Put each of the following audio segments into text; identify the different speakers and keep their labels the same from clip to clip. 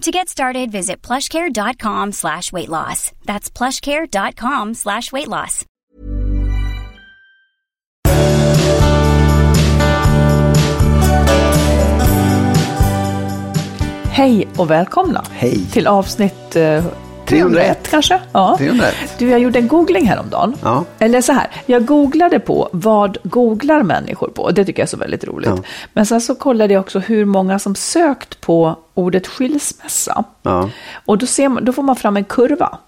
Speaker 1: To get started, visit plushcare.com slash weight loss. That's plushcare.com slash weight loss.
Speaker 2: Hej och välkomna
Speaker 3: Hej.
Speaker 2: till avsnitt eh, 301
Speaker 3: 301
Speaker 2: kanske? Ja.
Speaker 3: 301.
Speaker 2: Du, jag gjorde en googling häromdagen.
Speaker 3: Ja.
Speaker 2: Eller så här, jag googlade på vad googlar människor på? Det tycker jag är så väldigt roligt.
Speaker 3: Ja.
Speaker 2: Men sen så kollade jag också hur många som sökt på ordet skilsmässa.
Speaker 3: Ja,
Speaker 2: Och då, ser då får man fram en kurva.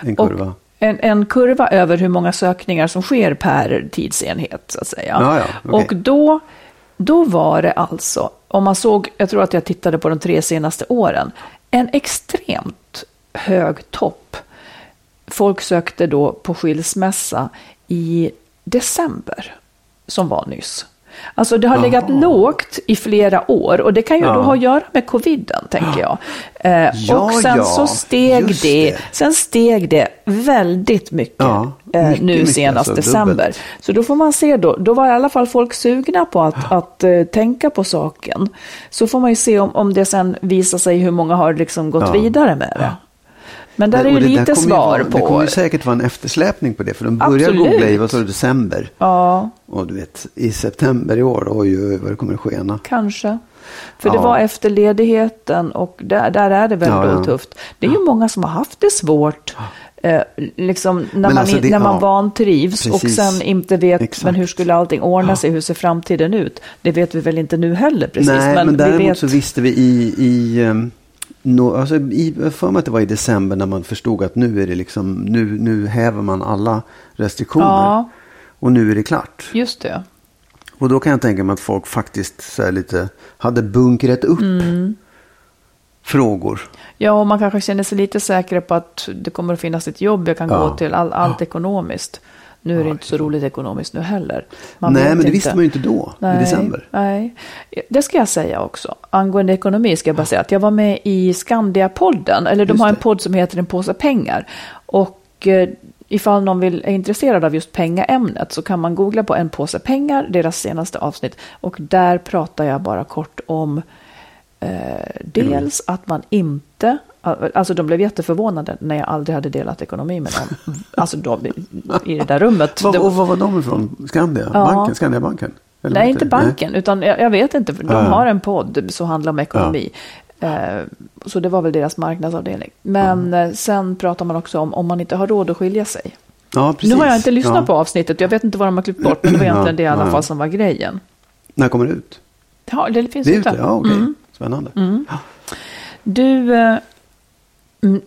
Speaker 3: en kurva.
Speaker 2: Och en, en kurva över hur många sökningar som sker per tidsenhet, så att säga.
Speaker 3: Ja, ja, okej.
Speaker 2: Och då, då var det alltså, om man såg, jag tror att jag tittade på de tre senaste åren, en extremt hög topp. Folk sökte då på skilsmässa i december, som var nyss. Alltså det har legat lågt i flera år och det kan ju då
Speaker 3: Ja.
Speaker 2: ha att göra med coviden, tänker jag. Eh,
Speaker 3: Ja,
Speaker 2: och sen
Speaker 3: ja,
Speaker 2: så steg det,
Speaker 3: det.
Speaker 2: sen steg det väldigt mycket,
Speaker 3: Ja,
Speaker 2: eh,
Speaker 3: mycket,
Speaker 2: nu
Speaker 3: mycket,
Speaker 2: senast
Speaker 3: alltså,
Speaker 2: december.
Speaker 3: dubbelt.
Speaker 2: Så då får man se då, då var i alla fall folk sugna på att, att eh, tänka på saken. Så får man ju se om, om det sen visar sig hur många har liksom gått vidare med det. Men där är ju
Speaker 3: Och det
Speaker 2: lite
Speaker 3: kommer ju
Speaker 2: svar
Speaker 3: vara, Det kommer
Speaker 2: på.
Speaker 3: ju säkert vara en eftersläpning på det. För de börjar
Speaker 2: Absolut.
Speaker 3: googla i, vad sa du, december.
Speaker 2: Ja,
Speaker 3: Och du vet, i september i år, oj, oj, oj vad det kommer att skena.
Speaker 2: kanske. För det
Speaker 3: Ja.
Speaker 2: var efter ledigheten och där, där är det väl
Speaker 3: Ja, ja.
Speaker 2: tufft. Det är ju många som har haft det svårt. Eh, liksom när
Speaker 3: Men
Speaker 2: man,
Speaker 3: alltså det-
Speaker 2: när man
Speaker 3: ja,
Speaker 2: vantrivs och
Speaker 3: precis.
Speaker 2: sen inte vet
Speaker 3: Exakt.
Speaker 2: men hur skulle allting ordna sig, hur ser framtiden ut? Det vet vi väl inte nu heller precis.
Speaker 3: Nej, men,
Speaker 2: vi
Speaker 3: däremot
Speaker 2: vet,
Speaker 3: så visste vi i, i um, no, alltså i, för mig att det var i december när man förstod att nu är det liksom, nu, nu häver man alla restriktioner.
Speaker 2: Ja.
Speaker 3: Och nu är det klart.
Speaker 2: Just det.
Speaker 3: Och då kan jag tänka mig att folk faktiskt så lite hade bunkrat upp
Speaker 2: Mm.
Speaker 3: frågor.
Speaker 2: Ja, och man kanske känner sig lite säker på att det kommer att finnas ett jobb jag kan
Speaker 3: Ja.
Speaker 2: gå till, all, allt ekonomiskt. Nu är det inte så roligt ekonomiskt nu heller. Man
Speaker 3: Nej, men det
Speaker 2: inte.
Speaker 3: visste man ju inte då, i december.
Speaker 2: Nej, det ska jag säga också. Angående ekonomi ska jag bara säga att jag var med i Skandia-podden, eller de
Speaker 3: Just
Speaker 2: har en
Speaker 3: det.
Speaker 2: podd som heter En påse pengar. Och eh, ifall någon vill, är intresserad av just pengaämnet så kan man googla på En påse pengar, deras senaste avsnitt. Och där pratar jag bara kort om eh, dels att man inte, alltså de blev jätteförvånade när jag aldrig hade delat ekonomi med dem. Alltså de, i det där rummet. Det-
Speaker 3: och vad var de ifrån? Skandia?
Speaker 2: Ja.
Speaker 3: Banken? Skandiabanken? Eller
Speaker 2: Nej, inte banken, utan jag, jag vet inte, för de
Speaker 3: Ja, ja.
Speaker 2: har en podd som handlar om ekonomi. Eh, så det var väl deras marknadsavdelning. Men eh, sen pratar man också om om man inte har råd att skilja sig.
Speaker 3: Ja.
Speaker 2: Nu har jag inte lyssnat
Speaker 3: Ja.
Speaker 2: på avsnittet, jag vet inte vad de har klippt bort, men det var egentligen
Speaker 3: Ja,
Speaker 2: det i alla
Speaker 3: ja.
Speaker 2: fall som var grejen.
Speaker 3: När kommer det ut?
Speaker 2: Ja, det finns
Speaker 3: Det är
Speaker 2: ute.
Speaker 3: ute? Ja, okej.
Speaker 2: Mm.
Speaker 3: Spännande.
Speaker 2: Du, eh, mm,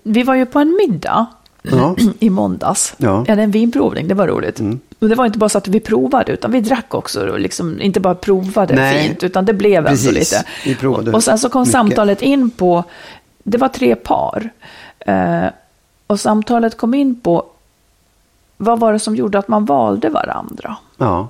Speaker 2: vi var ju på en middag
Speaker 3: Ja.
Speaker 2: i måndags.
Speaker 3: Ja.
Speaker 2: Det är en vinprovning, det var roligt.
Speaker 3: Mm.
Speaker 2: Och det var inte bara så att vi provade, utan vi drack också. Och liksom, inte bara provade
Speaker 3: Nej.
Speaker 2: fint, utan det blev ändå
Speaker 3: Precis.
Speaker 2: lite.
Speaker 3: Vi provade
Speaker 2: och, sen så kom
Speaker 3: mycket.
Speaker 2: samtalet in på, det var tre par. Eh, och samtalet kom in på, vad var det som gjorde att man valde varandra?
Speaker 3: Ja.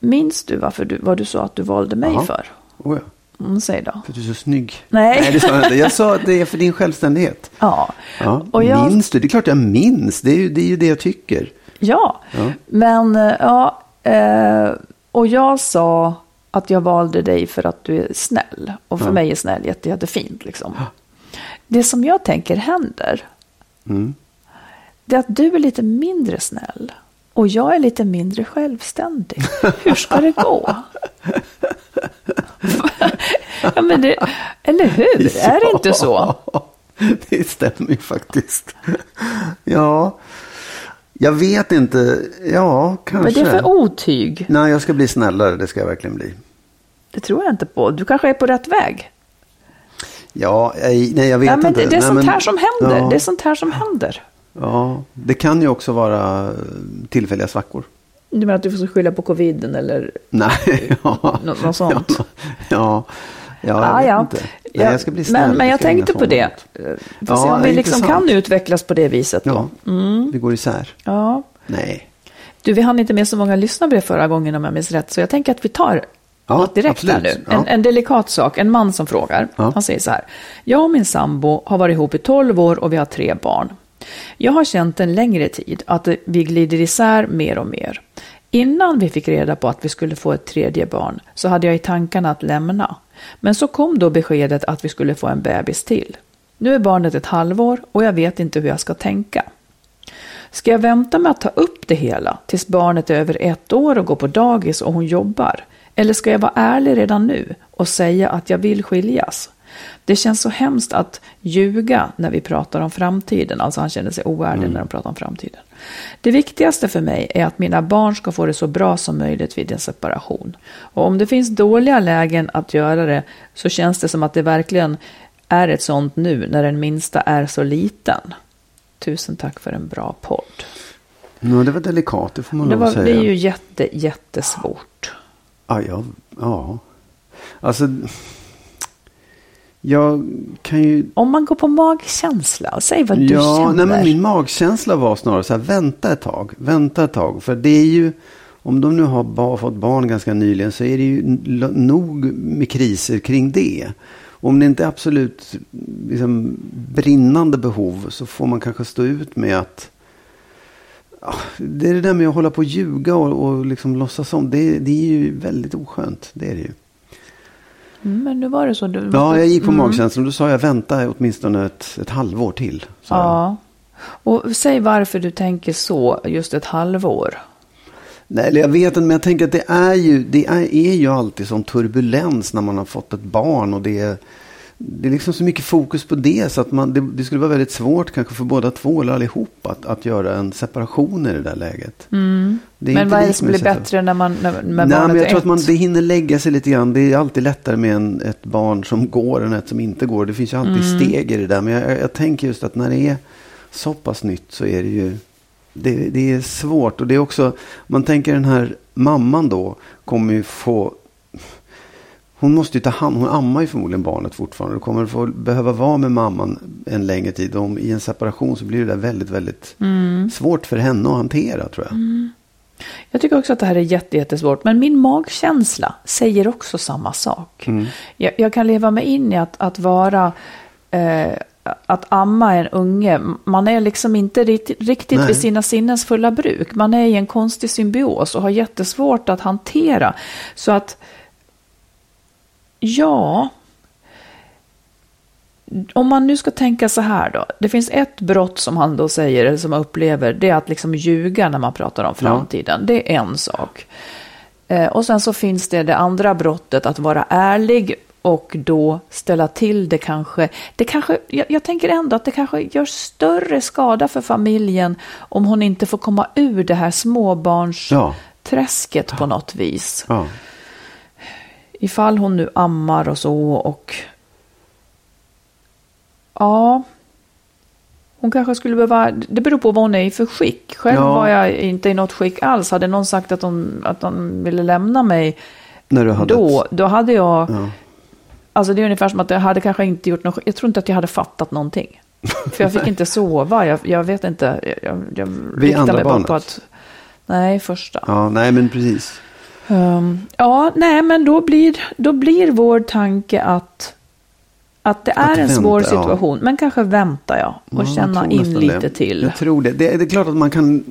Speaker 2: Minns du varför du, vad du sa att du valde mig
Speaker 3: Ja.
Speaker 2: för?
Speaker 3: Oh, ja.
Speaker 2: Mm, säg då.
Speaker 3: För att du är så snygg.
Speaker 2: Nej.
Speaker 3: Nej, det sa jag inte. Jag sa att det är för din självständighet.
Speaker 2: Ja.
Speaker 3: Ja.
Speaker 2: Och jag-
Speaker 3: Minns du? Det är klart jag minns. Det är ju det, är ju det jag tycker.
Speaker 2: Ja,
Speaker 3: Ja.
Speaker 2: men eh, ja, eh, och jag sa att jag valde dig för att du är snäll. Och för
Speaker 3: Ja.
Speaker 2: mig är snäll jätte, jättefint liksom. Det som jag tänker händer,
Speaker 3: Mm.
Speaker 2: det är att du är lite mindre snäll. Och jag är lite mindre självständig. Hur ska det gå? ja, men det, eller hur? Ja, är det inte så?
Speaker 3: Det stämmer ju faktiskt. Ja, jag vet inte. Ja, kanske.
Speaker 2: Vad är det för otyg?
Speaker 3: Nej, jag ska bli snällare. Det ska jag verkligen bli.
Speaker 2: Det tror jag inte på. Du kanske är på rätt väg.
Speaker 3: Ja, nej jag vet
Speaker 2: ja, men
Speaker 3: inte.
Speaker 2: Det, det är
Speaker 3: nej,
Speaker 2: sånt
Speaker 3: men,
Speaker 2: här som händer.
Speaker 3: Ja,
Speaker 2: Det är sånt här som händer.
Speaker 3: ja, det kan ju också vara tillfälliga svackor.
Speaker 2: Du menar att du får skylla på coviden eller
Speaker 3: Nej, ja.
Speaker 2: något, något sånt?
Speaker 3: Ja, ja, ja jag
Speaker 2: Ah,
Speaker 3: vet
Speaker 2: ja.
Speaker 3: inte. Nej,
Speaker 2: Ja,
Speaker 3: jag ska bli snäll.
Speaker 2: men, men jag tänkte på det. Eh. Får se
Speaker 3: Ja,
Speaker 2: om vi liksom kan utvecklas på det viset då.
Speaker 3: Ja, vi går isär.
Speaker 2: Ja.
Speaker 3: Nej.
Speaker 2: Du, vi hann inte med så många lyssnarbrev förra gången om jag minns rätt. Så jag tänker att vi tar
Speaker 3: Ja,
Speaker 2: något direkt här
Speaker 3: absolut.
Speaker 2: nu.
Speaker 3: Ja.
Speaker 2: En, en delikat sak. En man som frågar.
Speaker 3: Ja.
Speaker 2: Han säger så här. Jag och min sambo har varit ihop i 12 år och vi har tre barn. Jag har känt en längre tid att vi glider isär mer och mer. Innan vi fick reda på att vi skulle få ett tredje barn så hade jag i tankarna att lämna. Men så kom då beskedet att vi skulle få en bebis till. Nu är barnet ett halvår och jag vet inte hur jag ska tänka. Ska jag vänta med att ta upp det hela tills barnet är över ett år och går på dagis och hon jobbar? Eller ska jag vara ärlig redan nu och säga att jag vill skiljas? Det känns så hemskt att ljuga när vi pratar om framtiden. Alltså han känner sig oärlig när de pratar om framtiden. Det viktigaste för mig är att mina barn ska få det så bra som möjligt vid en separation. Och om det finns dåliga lägen att göra det så känns det som att det verkligen är ett sånt nu när den minsta är så liten. Tusen tack för en bra podd.
Speaker 3: Ja, det var delikat, det får man
Speaker 2: Det,
Speaker 3: lov
Speaker 2: var,
Speaker 3: att
Speaker 2: det
Speaker 3: säga.
Speaker 2: är ju jätte, jättesvårt.
Speaker 3: Ja, ja, ja. Alltså, jag kan ju...
Speaker 2: Om man går på magkänsla, säg vad du
Speaker 3: ja,
Speaker 2: känner.
Speaker 3: nej, men min magkänsla var snarare så här, vänta ett tag, vänta ett tag. För det är ju, om de nu har ba, fått barn ganska nyligen så är det ju nog med kriser kring det. Om det inte är absolut liksom, brinnande behov så får man kanske stå ut med att Ja, det är det där med att hålla på och ljuga och, och liksom låtsas om. Det, det är ju väldigt oskönt. Det är det ju.
Speaker 2: Mm, Men nu var det så. Du
Speaker 3: Ja, jag gick på
Speaker 2: Mm.
Speaker 3: magkänslan. Då sa jag vänta åtminstone ett, ett halvår till. jag.
Speaker 2: Ja. Och säg varför du tänker så, just ett halvår.
Speaker 3: Nej, eller jag vet inte, men jag tänker att det är ju, det är, är ju alltid sån turbulens när man har fått ett barn. Och det är, det är liksom så mycket fokus på det. Så att man, det, det skulle vara väldigt svårt kanske för båda två eller allihop att, att göra en separation i det där läget. Det
Speaker 2: Mm. Men
Speaker 3: inte
Speaker 2: vad är det som blir bättre när man när, när
Speaker 3: Nej, men jag tror att man,
Speaker 2: ett?
Speaker 3: det hinner lägga sig lite grann. Det är alltid lättare med en, ett barn som går än ett som inte går. Det finns ju alltid
Speaker 2: Mm.
Speaker 3: steg i det där. Men jag, jag, jag tänker just att när det är så pass nytt så är det ju det, det är svårt. Och det är också, man tänker den här mamman då kommer ju få hon måste ju ta hand, hon ammar ju förmodligen barnet fortfarande. Och kommer få behöva vara med mamman en längre tid. Och om, I en separation så blir det där väldigt, väldigt
Speaker 2: Mm.
Speaker 3: svårt för henne att hantera tror jag.
Speaker 2: Jag tycker också att det här är jätte, jättesvårt. Men min magkänsla säger också samma sak.
Speaker 3: Mm.
Speaker 2: Jag, jag kan leva mig in i att, att vara... Eh, att amma en unge. Man är liksom inte riktigt, riktigt
Speaker 3: Nej.
Speaker 2: vid sina sinnens fulla bruk. Man är i en konstig symbios och har jättesvårt att hantera. Så att... Ja... Om man nu ska tänka så här då. Det finns ett brott som han då säger, eller som upplever, det är att liksom ljuga när man pratar om framtiden. Det är en sak. Eh, och sen så finns det det andra brottet, att vara ärlig och då ställa till det kanske. Det kanske jag, jag tänker ändå att det kanske gör större skada för familjen om hon inte får komma ur det här småbarnsträsket
Speaker 3: Ja.
Speaker 2: på något vis.
Speaker 3: Ja.
Speaker 2: Ifall hon nu ammar och så och... Ja. Hon kanske skulle behöva... Det beror på vad hon är i för skick. Själv
Speaker 3: Ja.
Speaker 2: var jag inte i något skick alls. Hade någon sagt att hon, att hon ville lämna mig
Speaker 3: När du hade
Speaker 2: då,
Speaker 3: ett-
Speaker 2: då hade jag...
Speaker 3: Ja.
Speaker 2: Alltså det är ungefär som att jag hade kanske inte gjort något... Jag tror inte att jag hade fattat någonting. För jag fick inte sova. Jag, jag vet inte. Jag, jag, jag
Speaker 3: Vid andra
Speaker 2: mig
Speaker 3: barnet?
Speaker 2: på att... Nej, första.
Speaker 3: Ja, nej men precis.
Speaker 2: Ehm, ja, nej, men då blir, då blir vår tanke att, att det är
Speaker 3: Att
Speaker 2: en svår
Speaker 3: vänta, ja.
Speaker 2: situation. Men kanske väntar jag och
Speaker 3: Ja,
Speaker 2: känna in lite
Speaker 3: det.
Speaker 2: till.
Speaker 3: Jag tror det. det. Det är klart att man kan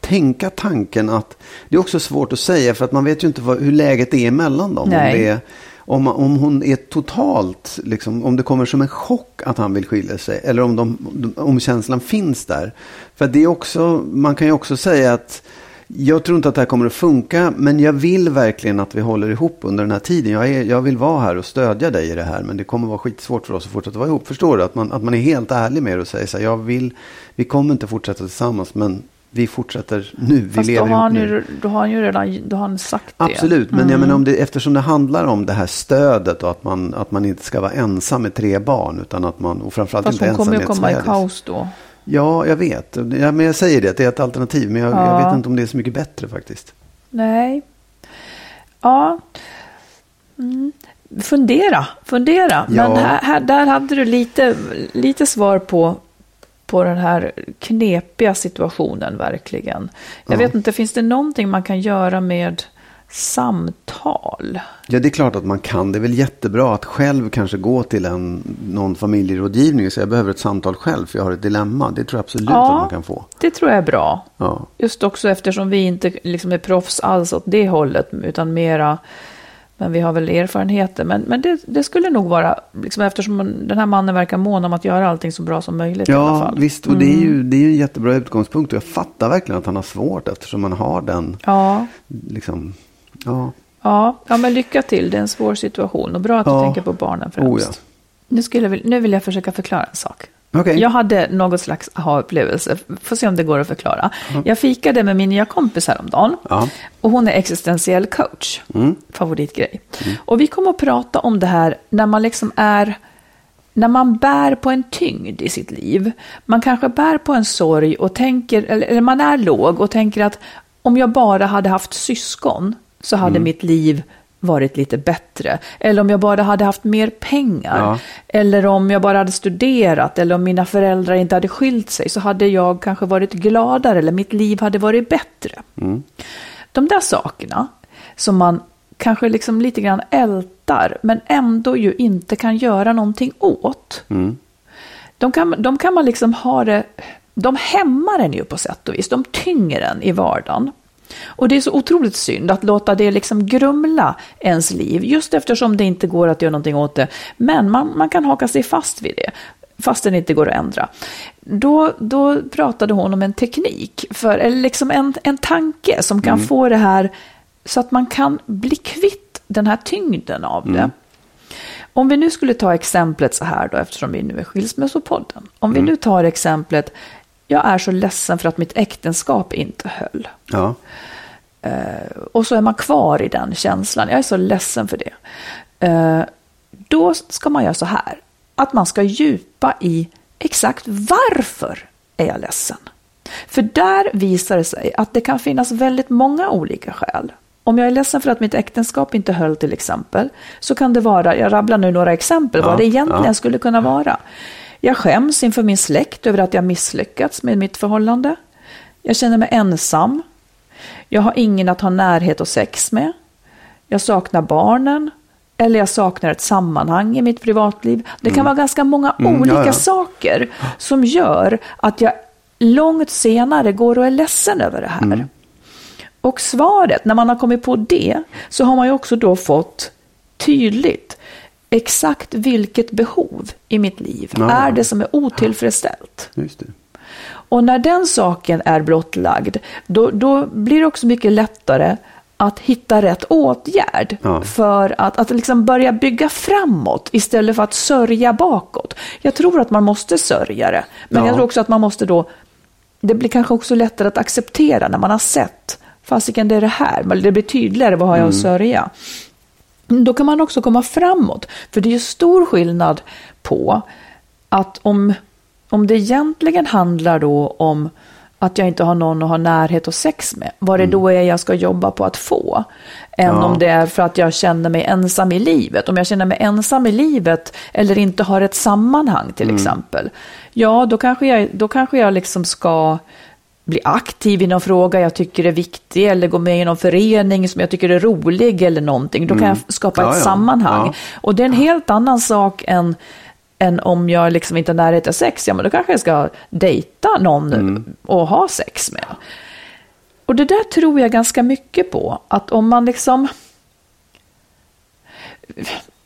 Speaker 3: tänka tanken att det är också svårt att säga för att man vet ju inte vad, hur läget är mellan dem. Om
Speaker 2: Nej.
Speaker 3: det är, om, om hon är totalt, liksom, om det kommer som en chock att han vill skilja sig. Eller om, de, om känslan finns där. För det är också, man kan ju också säga att jag tror inte att det här kommer att funka, men jag vill verkligen att vi håller ihop under den här tiden. Jag, är, jag vill vara här och stödja dig i det här, men det kommer vara skitsvårt för oss att fortsätta vara ihop. Förstår du? Att man, att man är helt ärlig med det och säger så här, jag vill, vi kommer inte fortsätta tillsammans, men vi fortsätter nu, vi
Speaker 2: Fast
Speaker 3: lever
Speaker 2: då har,
Speaker 3: ihop nu.
Speaker 2: ju, då har han ju redan då har han sagt det.
Speaker 3: Absolut, men jag menar om det, eftersom det handlar om det här stödet och att man, att man inte ska vara ensam med tre barn, utan att man, och framförallt
Speaker 2: Fast
Speaker 3: inte
Speaker 2: hon
Speaker 3: ensam
Speaker 2: kommer
Speaker 3: med
Speaker 2: ju
Speaker 3: ett
Speaker 2: komma i kaos då.
Speaker 3: Ja, jag vet. Ja, men jag säger det, det är ett alternativ. Men jag, jag
Speaker 2: Ja.
Speaker 3: vet inte om det är så mycket bättre faktiskt.
Speaker 2: Nej. Ja. Mm. Fundera, fundera. Men
Speaker 3: Ja.
Speaker 2: här, här, där hade du lite, lite svar på, på den här knepiga situationen verkligen. Jag
Speaker 3: Ja.
Speaker 2: vet inte, finns det någonting man kan göra med samtal?
Speaker 3: Ja, det är klart att man kan. Det är väl jättebra att själv kanske gå till en, någon familjerådgivning och säga jag behöver ett samtal själv för jag har ett dilemma. Det tror jag absolut
Speaker 2: Ja.
Speaker 3: att man kan få.
Speaker 2: Det tror jag är bra.
Speaker 3: Ja.
Speaker 2: Just också eftersom vi inte liksom är proffs alls åt det hållet, utan mera, men vi har väl erfarenheter. Men, men det, det skulle nog vara, liksom, eftersom man- den här mannen verkar mån om att göra allting så bra som möjligt i alla
Speaker 3: Ja,
Speaker 2: fall.
Speaker 3: visst. Och det är, ju, det är ju en jättebra utgångspunkt. Och jag fattar verkligen att han har svårt eftersom man har den,
Speaker 2: Ja,
Speaker 3: liksom, ja.
Speaker 2: ja, ja, men lycka till. Det är en svår situation och bra att du
Speaker 3: Ja.
Speaker 2: tänker på barnen främst.
Speaker 3: Oh, ja.
Speaker 2: nu, skulle jag, nu vill jag försöka förklara en sak.
Speaker 3: Okej.
Speaker 2: Jag hade något slags aha-upplevelse. Får se om det går att förklara. Jag fikade med min nya kompis häromdagen.
Speaker 3: Ja.
Speaker 2: Och hon är existentiell coach.
Speaker 3: Mm.
Speaker 2: Favoritgrej. Och vi kommer att prata om det här när man liksom är... När man bär på en tyngd i sitt liv. Man kanske bär på en sorg och tänker, eller, eller man är låg och tänker att om jag bara hade haft syskon så hade mitt liv varit lite bättre. Eller om jag bara hade haft mer pengar.
Speaker 3: Ja.
Speaker 2: Eller om jag bara hade studerat. Eller om mina föräldrar inte hade skilt sig. Så hade jag kanske varit gladare. Eller mitt liv hade varit bättre. De där sakerna som man kanske liksom lite grann ältar. Men ändå ju inte kan göra någonting åt. De, kan, de kan man liksom ha det... De hämmar en ju på sätt och vis. De tynger en i vardagen. Och det är så otroligt synd att låta det liksom grumla ens liv, just eftersom det inte går att göra någonting åt det. Men man, man kan haka sig fast vid det, fast det inte går att ändra. Då, då pratade hon om en teknik, för, eller liksom en, en tanke som kan få det här så att man kan bli kvitt den här tyngden av det. Om vi nu skulle ta exemplet så här då, eftersom vi nu är Skilsmässopodden. Om vi nu tar exemplet, jag är så ledsen för att mitt äktenskap inte höll.
Speaker 3: Ja.
Speaker 2: Och så är man kvar i den känslan. Jag är så ledsen för det. Eh, Då ska man göra så här. Att man ska djupa i exakt varför är jag ledsen. För där visar det sig att det kan finnas väldigt många olika skäl. Om jag är ledsen för att mitt äktenskap inte höll till exempel, så kan det vara, jag rabblar nu några exempel,
Speaker 3: Ja,
Speaker 2: vad det egentligen
Speaker 3: ja.
Speaker 2: skulle kunna vara. Jag skäms inför min släkt över att jag misslyckats med mitt förhållande. Jag känner mig ensam. Jag har ingen att ha närhet och sex med. Jag saknar barnen. Eller jag saknar ett sammanhang i mitt privatliv. Det kan vara ganska många
Speaker 3: Mm,
Speaker 2: olika
Speaker 3: ja, ja.
Speaker 2: saker som gör att jag långt senare går och är ledsen över det här.
Speaker 3: Mm.
Speaker 2: Och svaret, när man har kommit på det, så har man ju också då fått tydligt exakt vilket behov i mitt liv
Speaker 3: Ja.
Speaker 2: är det som är otillfredsställt. Och när den saken är blottlagd, då, då blir det också mycket lättare att hitta rätt åtgärd
Speaker 3: Ja.
Speaker 2: för att, att liksom börja bygga framåt istället för att sörja bakåt. Jag tror att man måste sörja det, men
Speaker 3: Ja.
Speaker 2: jag tror också att man måste då, det blir kanske också lättare att acceptera när man har sett, fasiken det är det här, det blir tydligare, vad har jag att sörja? Då kan man också komma framåt, för det är ju stor skillnad på att om, om det egentligen handlar då om att jag inte har någon att ha närhet och sex med, vad det då är jag ska jobba på att få, än
Speaker 3: Ja.
Speaker 2: om det är för att jag känner mig ensam i livet. Om jag känner mig ensam i livet eller inte har ett sammanhang till exempel, ja då kanske jag, då kanske jag liksom ska bli aktiv i någon fråga jag tycker är viktig eller gå med i någon förening som jag tycker är rolig eller någonting. Då kan jag skapa
Speaker 3: Ja,
Speaker 2: ett
Speaker 3: ja.
Speaker 2: sammanhang.
Speaker 3: Ja.
Speaker 2: Och det är en helt annan sak än, än om jag liksom inte har närhet till sex. Ja, men då kanske jag ska dejta någon och ha sex med. Och det där tror jag ganska mycket på. Att om man liksom...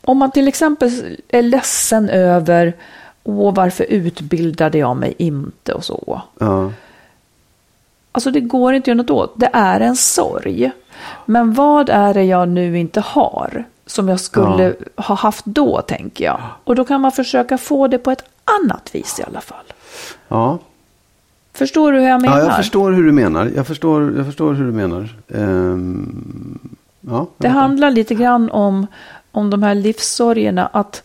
Speaker 2: om man till exempel är ledsen över Åh, varför utbildade jag mig inte och så.
Speaker 3: Ja.
Speaker 2: Alltså det går inte att göra något åt. Det är en sorg. Men vad är det jag nu inte har? Som jag skulle ha haft då, tänker jag. Och då kan man försöka få det på ett annat vis i alla fall.
Speaker 3: ja.
Speaker 2: Förstår du hur jag menar?
Speaker 3: Ja, jag förstår hur du menar. Jag förstår, jag förstår hur du menar. Ehm, ja,
Speaker 2: Det handlar lite grann om, om de här livssorgerna. Att,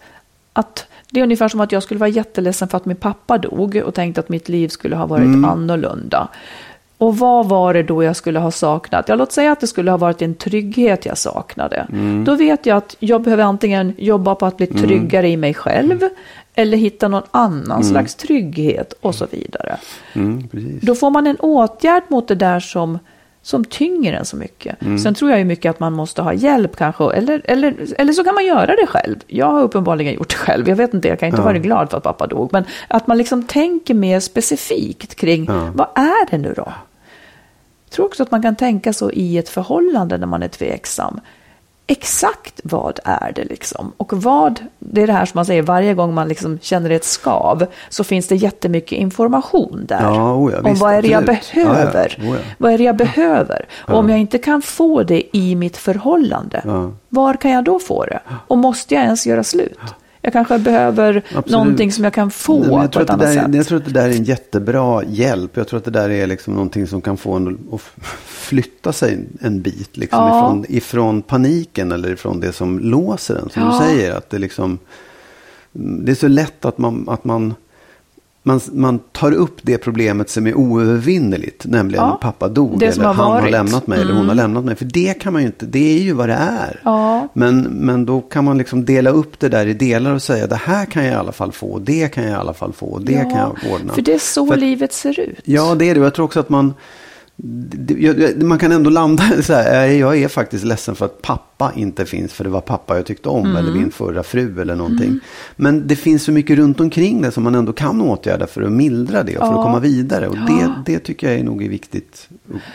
Speaker 2: att det är ungefär som att jag skulle vara jätteledsen för att min pappa dog och tänkte att mitt liv skulle ha varit
Speaker 3: Mm.
Speaker 2: annorlunda. Och vad var det då jag skulle ha saknat? Ja, låt säga att det skulle ha varit en trygghet jag saknade.
Speaker 3: Mm.
Speaker 2: Då vet jag att jag behöver antingen jobba på att bli tryggare i mig själv eller hitta någon annan slags trygghet och så vidare.
Speaker 3: Mm.
Speaker 2: Då får man en åtgärd mot det där som, som tynger en så mycket.
Speaker 3: Mm.
Speaker 2: Sen tror jag ju mycket att man måste ha hjälp kanske, eller, eller, eller så kan man göra det själv. Jag har uppenbarligen gjort det själv, jag vet inte, jag kan inte
Speaker 3: Ja.
Speaker 2: vara glad för att pappa dog. Men att man liksom tänker mer specifikt kring,
Speaker 3: Ja.
Speaker 2: vad är det nu då? Tror också att man kan tänka så i ett förhållande när man är tveksam. Exakt vad är det liksom? Och vad, det är det här som man säger, varje gång man liksom känner ett skav så finns det jättemycket information där.
Speaker 3: Ja, oh ja,
Speaker 2: om
Speaker 3: visst,
Speaker 2: vad är det jag
Speaker 3: absolut. Ja, ja.
Speaker 2: behöver.
Speaker 3: Oh ja.
Speaker 2: Vad är det jag behöver? Och om jag inte kan få det i mitt förhållande, var kan jag då få det? Och måste jag ens göra slut? Jag kanske behöver
Speaker 3: Absolut.
Speaker 2: någonting som jag kan få
Speaker 3: Nej, jag,
Speaker 2: på
Speaker 3: tror
Speaker 2: ett annat
Speaker 3: där,
Speaker 2: sätt.
Speaker 3: jag tror att det där är en jättebra hjälp. Jag tror att det där är liksom någonting som kan få en att flytta sig en bit. Liksom,
Speaker 2: Ja.
Speaker 3: ifrån, ifrån paniken eller ifrån det som låser en. Som
Speaker 2: Ja.
Speaker 3: du säger, att det, liksom, det är så lätt att man, att man, man, man tar upp det problemet som är oövervinneligt. Nämligen
Speaker 2: Ja.
Speaker 3: pappa dog eller
Speaker 2: har
Speaker 3: han har
Speaker 2: varit.
Speaker 3: lämnat mig eller hon har lämnat mig. För det kan man ju inte, det är ju vad det är.
Speaker 2: Ja.
Speaker 3: Men, men då kan man liksom dela upp det där i delar och säga det här kan jag i alla fall få, det kan jag i alla fall få, det
Speaker 2: Ja,
Speaker 3: kan jag ordna.
Speaker 2: För det är så
Speaker 3: För
Speaker 2: livet ser ut.
Speaker 3: Ja, det är det. Jag tror också att man, man kan ändå landa så här, eh, jag är faktiskt ledsen för att pappa inte finns, för det var pappa jag tyckte om, eller min förra fru eller någonting. Men det finns så mycket runt omkring det som man ändå kan åtgärda för att mildra det och för
Speaker 2: Ja.
Speaker 3: att komma vidare. Och
Speaker 2: Ja.
Speaker 3: det, det tycker jag är nog är viktigt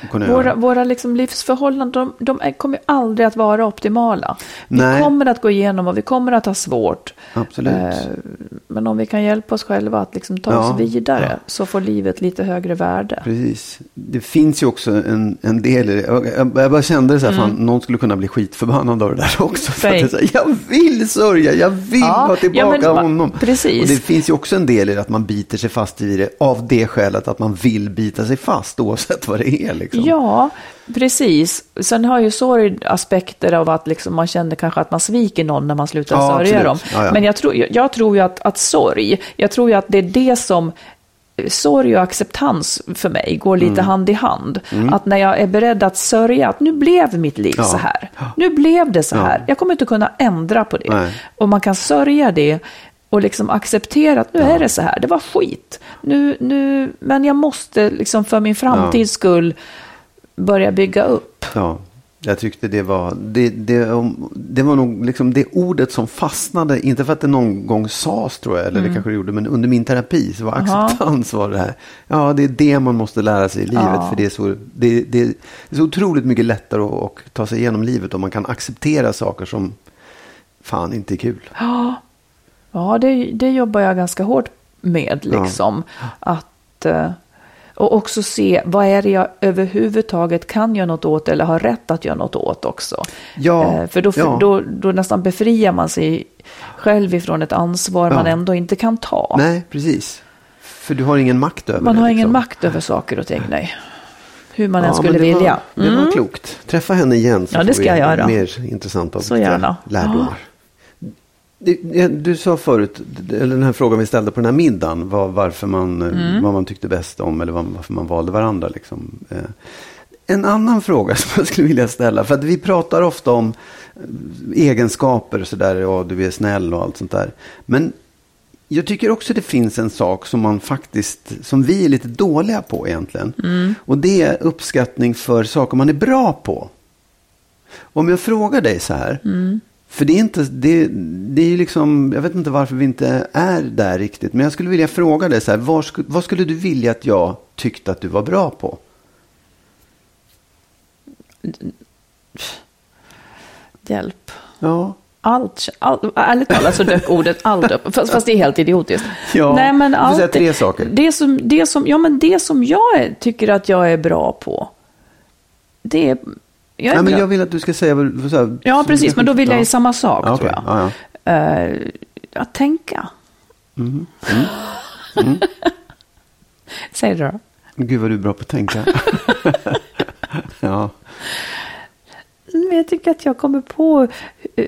Speaker 3: att kunna
Speaker 2: Våra,
Speaker 3: göra.
Speaker 2: våra liksom livsförhållanden, de, de kommer aldrig att vara optimala. Vi
Speaker 3: Nej.
Speaker 2: kommer att gå igenom och vi kommer att ha svårt.
Speaker 3: Absolut.
Speaker 2: Eh, Men om vi kan hjälpa oss själva att liksom ta
Speaker 3: Ja.
Speaker 2: oss vidare så får livet lite högre värde.
Speaker 3: Precis. Det finns ju också en, en del i det. Jag, jag, bara kände så här, fan, någon skulle kunna bli skitförbannad av det där också. För att
Speaker 2: Mm. Säg.
Speaker 3: jag, vill sörja, jag vill
Speaker 2: Ja,
Speaker 3: ha tillbaka
Speaker 2: ja, men
Speaker 3: honom.
Speaker 2: precis.
Speaker 3: Och det finns ju också en del i att man biter sig fast i det av det skälet att man vill bita sig fast oavsett vad det är. Liksom.
Speaker 2: Ja, precis. Sen har ju sorg aspekter av att liksom man känner kanske att man sviker någon när man slutar
Speaker 3: Ja,
Speaker 2: sörja
Speaker 3: absolut.
Speaker 2: dem.
Speaker 3: Ja.
Speaker 2: Men jag tror, jag, jag tror ju att, att sorg, jag tror ju att det är det som Sorg och acceptans för mig går
Speaker 3: Mm.
Speaker 2: lite hand i hand. Att när jag är beredd att sörja att nu blev mitt liv
Speaker 3: Ja.
Speaker 2: så här. Nu blev det så
Speaker 3: Ja.
Speaker 2: här. Jag kommer inte kunna ändra på det.
Speaker 3: Nej.
Speaker 2: Och man kan sörja det och liksom acceptera att nu är det så här. Det var skit. Nu, nu, men jag måste liksom för min framtids skull börja bygga upp.
Speaker 3: Ja, jag tyckte det var, det, det, det var nog liksom det ordet som fastnade, inte för att det någon gång sades tror jag, eller
Speaker 2: Mm.
Speaker 3: det kanske det gjorde, men under min terapi så var acceptans var det här. Ja, det är det man måste lära sig i livet,
Speaker 2: Ja.
Speaker 3: för det är, så, det, det är så otroligt mycket lättare att, att ta sig igenom livet om man kan acceptera saker som fan inte är kul.
Speaker 2: Ja, det, det jobbar jag ganska hårt med. Liksom. Att, eh, och också se vad är det jag överhuvudtaget kan göra något åt eller har rätt att göra något åt också.
Speaker 3: Ja,
Speaker 2: Eh, För då,
Speaker 3: ja.
Speaker 2: då, då nästan befriar man sig själv ifrån ett ansvar
Speaker 3: Ja.
Speaker 2: man ändå inte kan ta.
Speaker 3: Nej, precis. För du har ingen makt över
Speaker 2: man
Speaker 3: det.
Speaker 2: har ingen
Speaker 3: liksom.
Speaker 2: makt över saker och ting, nej. Hur man än
Speaker 3: Ja,
Speaker 2: skulle
Speaker 3: men det
Speaker 2: vilja.
Speaker 3: Var, det var
Speaker 2: Mm.
Speaker 3: klokt. Träffa henne igen så
Speaker 2: Ja, det
Speaker 3: får
Speaker 2: ska
Speaker 3: vi
Speaker 2: jag göra.
Speaker 3: mer intressanta
Speaker 2: Så gärna.
Speaker 3: lärdomar. Ja, du sa förut, eller den här frågan vi ställde på den här middagen, var varför man, eh,
Speaker 2: Mm.
Speaker 3: vad man tyckte bäst om eller varför man valde varandra. Liksom. Eh, En annan fråga som jag skulle vilja ställa, för att vi pratar ofta om eh, egenskaper och sådär, ja du är snäll och allt sånt där. Men jag tycker också det finns en sak som man faktiskt, som vi är lite dåliga på egentligen. Och det är uppskattning för saker man är bra på. Om jag frågar dig så här, för det är inte, det, det är ju liksom, jag vet inte varför vi inte är där riktigt, men jag skulle vilja fråga dig så här, vad, sku, vad skulle du vilja att jag tyckte att du var bra på?
Speaker 2: Hjälp.
Speaker 3: Ja,
Speaker 2: allt, all, ärligt talat så dök ordet allt upp, fast, fast det är helt idiotiskt.
Speaker 3: Ja,
Speaker 2: Nej, men
Speaker 3: du
Speaker 2: allt,
Speaker 3: säga tre saker.
Speaker 2: Det som, det, som, ja, men det som jag är, tycker att jag är bra på, det är... Jag
Speaker 3: Nej, men jag vill att du ska säga... här,
Speaker 2: Ja, precis, men då vill jag
Speaker 3: Ja.
Speaker 2: ju samma sak,
Speaker 3: Ja,
Speaker 2: tror jag.
Speaker 3: Ja, ja.
Speaker 2: Eh, att tänka.
Speaker 3: Mm.
Speaker 2: Säg det då.
Speaker 3: Gud vad du är bra på att tänka. ja.
Speaker 2: Men jag tycker att jag kommer på eh,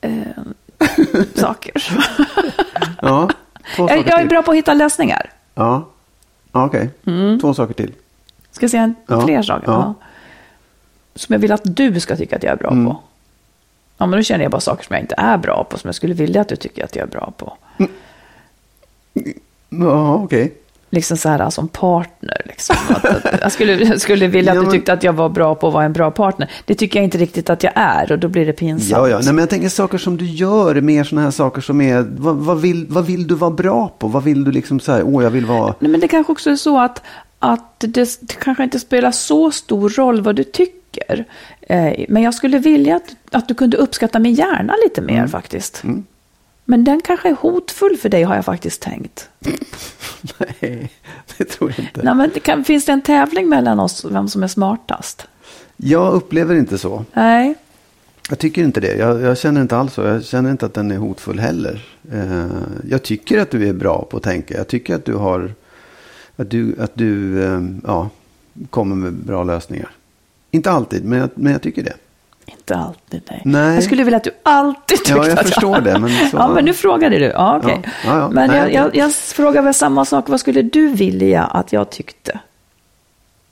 Speaker 2: eh, saker.
Speaker 3: ja. Två saker
Speaker 2: jag, jag är
Speaker 3: till.
Speaker 2: bra på att hitta lösningar.
Speaker 3: Ja, ja okej. Två saker till.
Speaker 2: Ska jag säga en, fler saker?
Speaker 3: ja.
Speaker 2: Ja. Som jag vill att du ska tycka att jag är bra
Speaker 3: Mm.
Speaker 2: på. Ja, men då känner jag bara saker som jag inte är bra på, som jag skulle vilja att du tycker att jag är bra på.
Speaker 3: Ja, okej.
Speaker 2: Liksom så här som partner. Liksom. Att, att, jag skulle, jag skulle vilja
Speaker 3: Ja,
Speaker 2: att du
Speaker 3: men-
Speaker 2: tyckte att jag var bra på att vara en bra partner. Det tycker jag inte riktigt att jag är och då blir det pinsamt.
Speaker 3: Ja, ja. Nej, men jag tänker saker som du gör, mer sådana här saker som är, vad, vad, vill, vad vill du vara bra på? Vad vill du liksom säga, åh jag vill vara,
Speaker 2: Nej, men det kanske också är så att, att det, det kanske inte spelar så stor roll vad du tycker. Eh, men jag skulle vilja att, att du kunde uppskatta min hjärna lite mer
Speaker 3: Mm.
Speaker 2: faktiskt. Men den kanske är hotfull för dig har jag faktiskt tänkt.
Speaker 3: nej, det tror jag inte.
Speaker 2: Nej, men det kan, finns det en tävling mellan oss vem som är smartast?
Speaker 3: Jag upplever inte så.
Speaker 2: Nej.
Speaker 3: Jag tycker inte det. Jag, jag känner inte alls så. Jag känner inte att den är hotfull heller. Eh, jag tycker att du är bra på att tänka. Jag tycker att du har, att du, att du eh, ja, kommer med bra lösningar. Inte alltid, men jag, men jag tycker det.
Speaker 2: Inte alltid, nej.
Speaker 3: Nej.
Speaker 2: Jag skulle vilja att du alltid tyckte
Speaker 3: Ja, jag
Speaker 2: att
Speaker 3: förstår det, men så-
Speaker 2: Ja, men nu frågade du. Ja, okej.
Speaker 3: Ja, ja, ja.
Speaker 2: Men
Speaker 3: Nej,
Speaker 2: jag, jag, jag frågar väl samma sak. Vad skulle du vilja att jag tyckte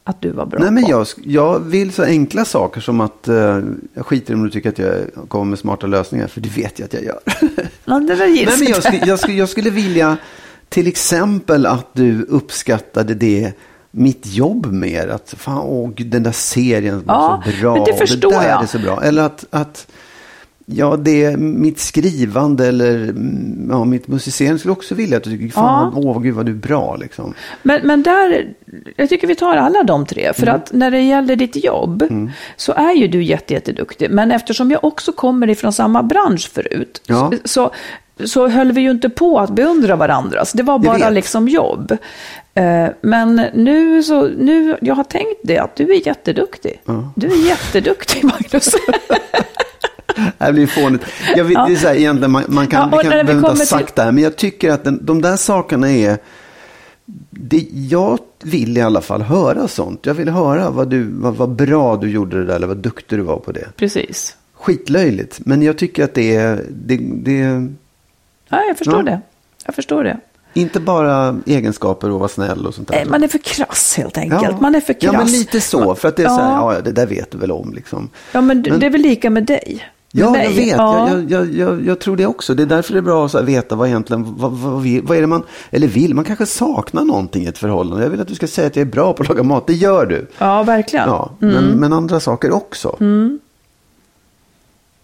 Speaker 2: att du var bra
Speaker 3: Nej, men
Speaker 2: på?
Speaker 3: jag, jag vill så enkla saker som att eh, jag skiter i om du tycker att jag kommer med smarta lösningar, för det vet jag att jag gör.
Speaker 2: Ja, det var
Speaker 3: Nej, men jag, skulle, jag, skulle, jag skulle vilja till exempel att du uppskattade det mitt jobb mer. Att fan, åh, den där serien var
Speaker 2: Ja,
Speaker 3: så bra.
Speaker 2: men det förstår
Speaker 3: där
Speaker 2: jag.
Speaker 3: är så bra. Eller att, att ja, det, mitt skrivande eller mm, ja, mitt musicerande skulle också vilja att du tycker, fan,
Speaker 2: Ja.
Speaker 3: åh, gud vad du är bra liksom.
Speaker 2: Men, men där, jag tycker vi tar alla de tre. För
Speaker 3: Mm.
Speaker 2: att när det gäller ditt jobb så är ju du jätte, jätteduktig. Men eftersom jag också kommer ifrån samma bransch förut
Speaker 3: Ja.
Speaker 2: så, så höll vi ju inte på att beundra varandra. Så det var bara
Speaker 3: vet.
Speaker 2: liksom jobb. Eh, Men nu så, nu, jag har tänkt det att du är jätteduktig. Du är jätteduktig Magnus.
Speaker 3: Det här blir fånigt. Jag vill,
Speaker 2: Ja.
Speaker 3: det är så här, egentligen, man, man kan,
Speaker 2: Ja,
Speaker 3: vi kan behöver inte ha
Speaker 2: kommer till-
Speaker 3: sagt det här, men jag tycker att den, de där sakerna är... Det, jag vill i alla fall höra sånt. Jag vill höra vad, du, vad, vad bra du gjorde det där, eller vad duktig du var på det.
Speaker 2: Precis.
Speaker 3: Skitlöjligt, men jag tycker att det är... Det, det
Speaker 2: Ja, jag förstår
Speaker 3: Ja.
Speaker 2: det. Jag förstår det.
Speaker 3: inte bara egenskaper och vara snäll och sånt där.
Speaker 2: Nej, man är för krass helt enkelt.
Speaker 3: ja.
Speaker 2: Man är för krass.
Speaker 3: Ja, men lite så. För att det är
Speaker 2: Ja.
Speaker 3: så här, ja, det där vet du väl om liksom.
Speaker 2: Ja, men,
Speaker 3: Men-
Speaker 2: det är väl lika med dig? Med
Speaker 3: Ja,
Speaker 2: mig.
Speaker 3: jag vet.
Speaker 2: Ja.
Speaker 3: Jag, jag, jag, jag tror det också. Det är därför det är bra att veta vad egentligen, vad, vad, vad är det man, eller vill. Man kanske saknar någonting i ett förhållande. Jag vill att du ska säga att jag är bra på att laga mat. Det gör du.
Speaker 2: ja, verkligen.
Speaker 3: Ja, men, men andra saker också.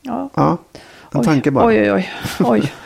Speaker 2: Ja.
Speaker 3: Ja, en
Speaker 2: Oj,
Speaker 3: tanke bara.
Speaker 2: Oj, oj, oj. oj.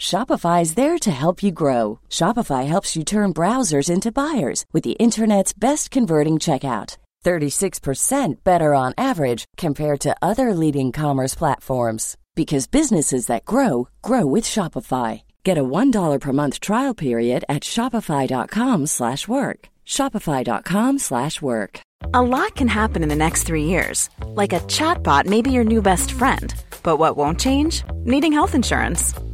Speaker 4: Shopify is there to help you grow. Shopify helps you turn browsers into buyers with the internet's best converting checkout. 36% better on average compared to other leading commerce platforms because businesses that grow grow with Shopify. Get a $1 per month trial period at shopify.com/work. shopify.com/work.
Speaker 5: A lot can happen in the next three years. Like a chatbot may be your new best friend. But what won't change? Needing health insurance.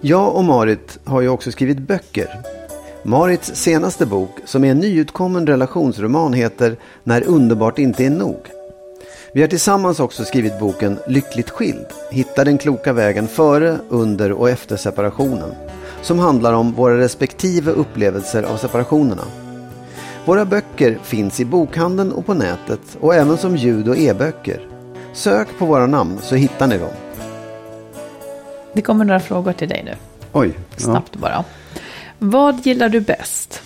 Speaker 3: Jag och Marit har ju också skrivit böcker. Marits senaste bok, som är en nyutkommen relationsroman, heter När underbart inte är nog. Vi har tillsammans också skrivit boken Lyckligt skild. Hitta den kloka vägen före, under och efter separationen. Som handlar om våra respektive upplevelser av separationerna. Våra böcker finns i bokhandeln och på nätet och även som ljud och e-böcker. Sök på våra namn så hittar ni dem.
Speaker 2: Det kommer några frågor till dig nu.
Speaker 3: Oj.
Speaker 2: Snabbt bara. Vad gillar du bäst?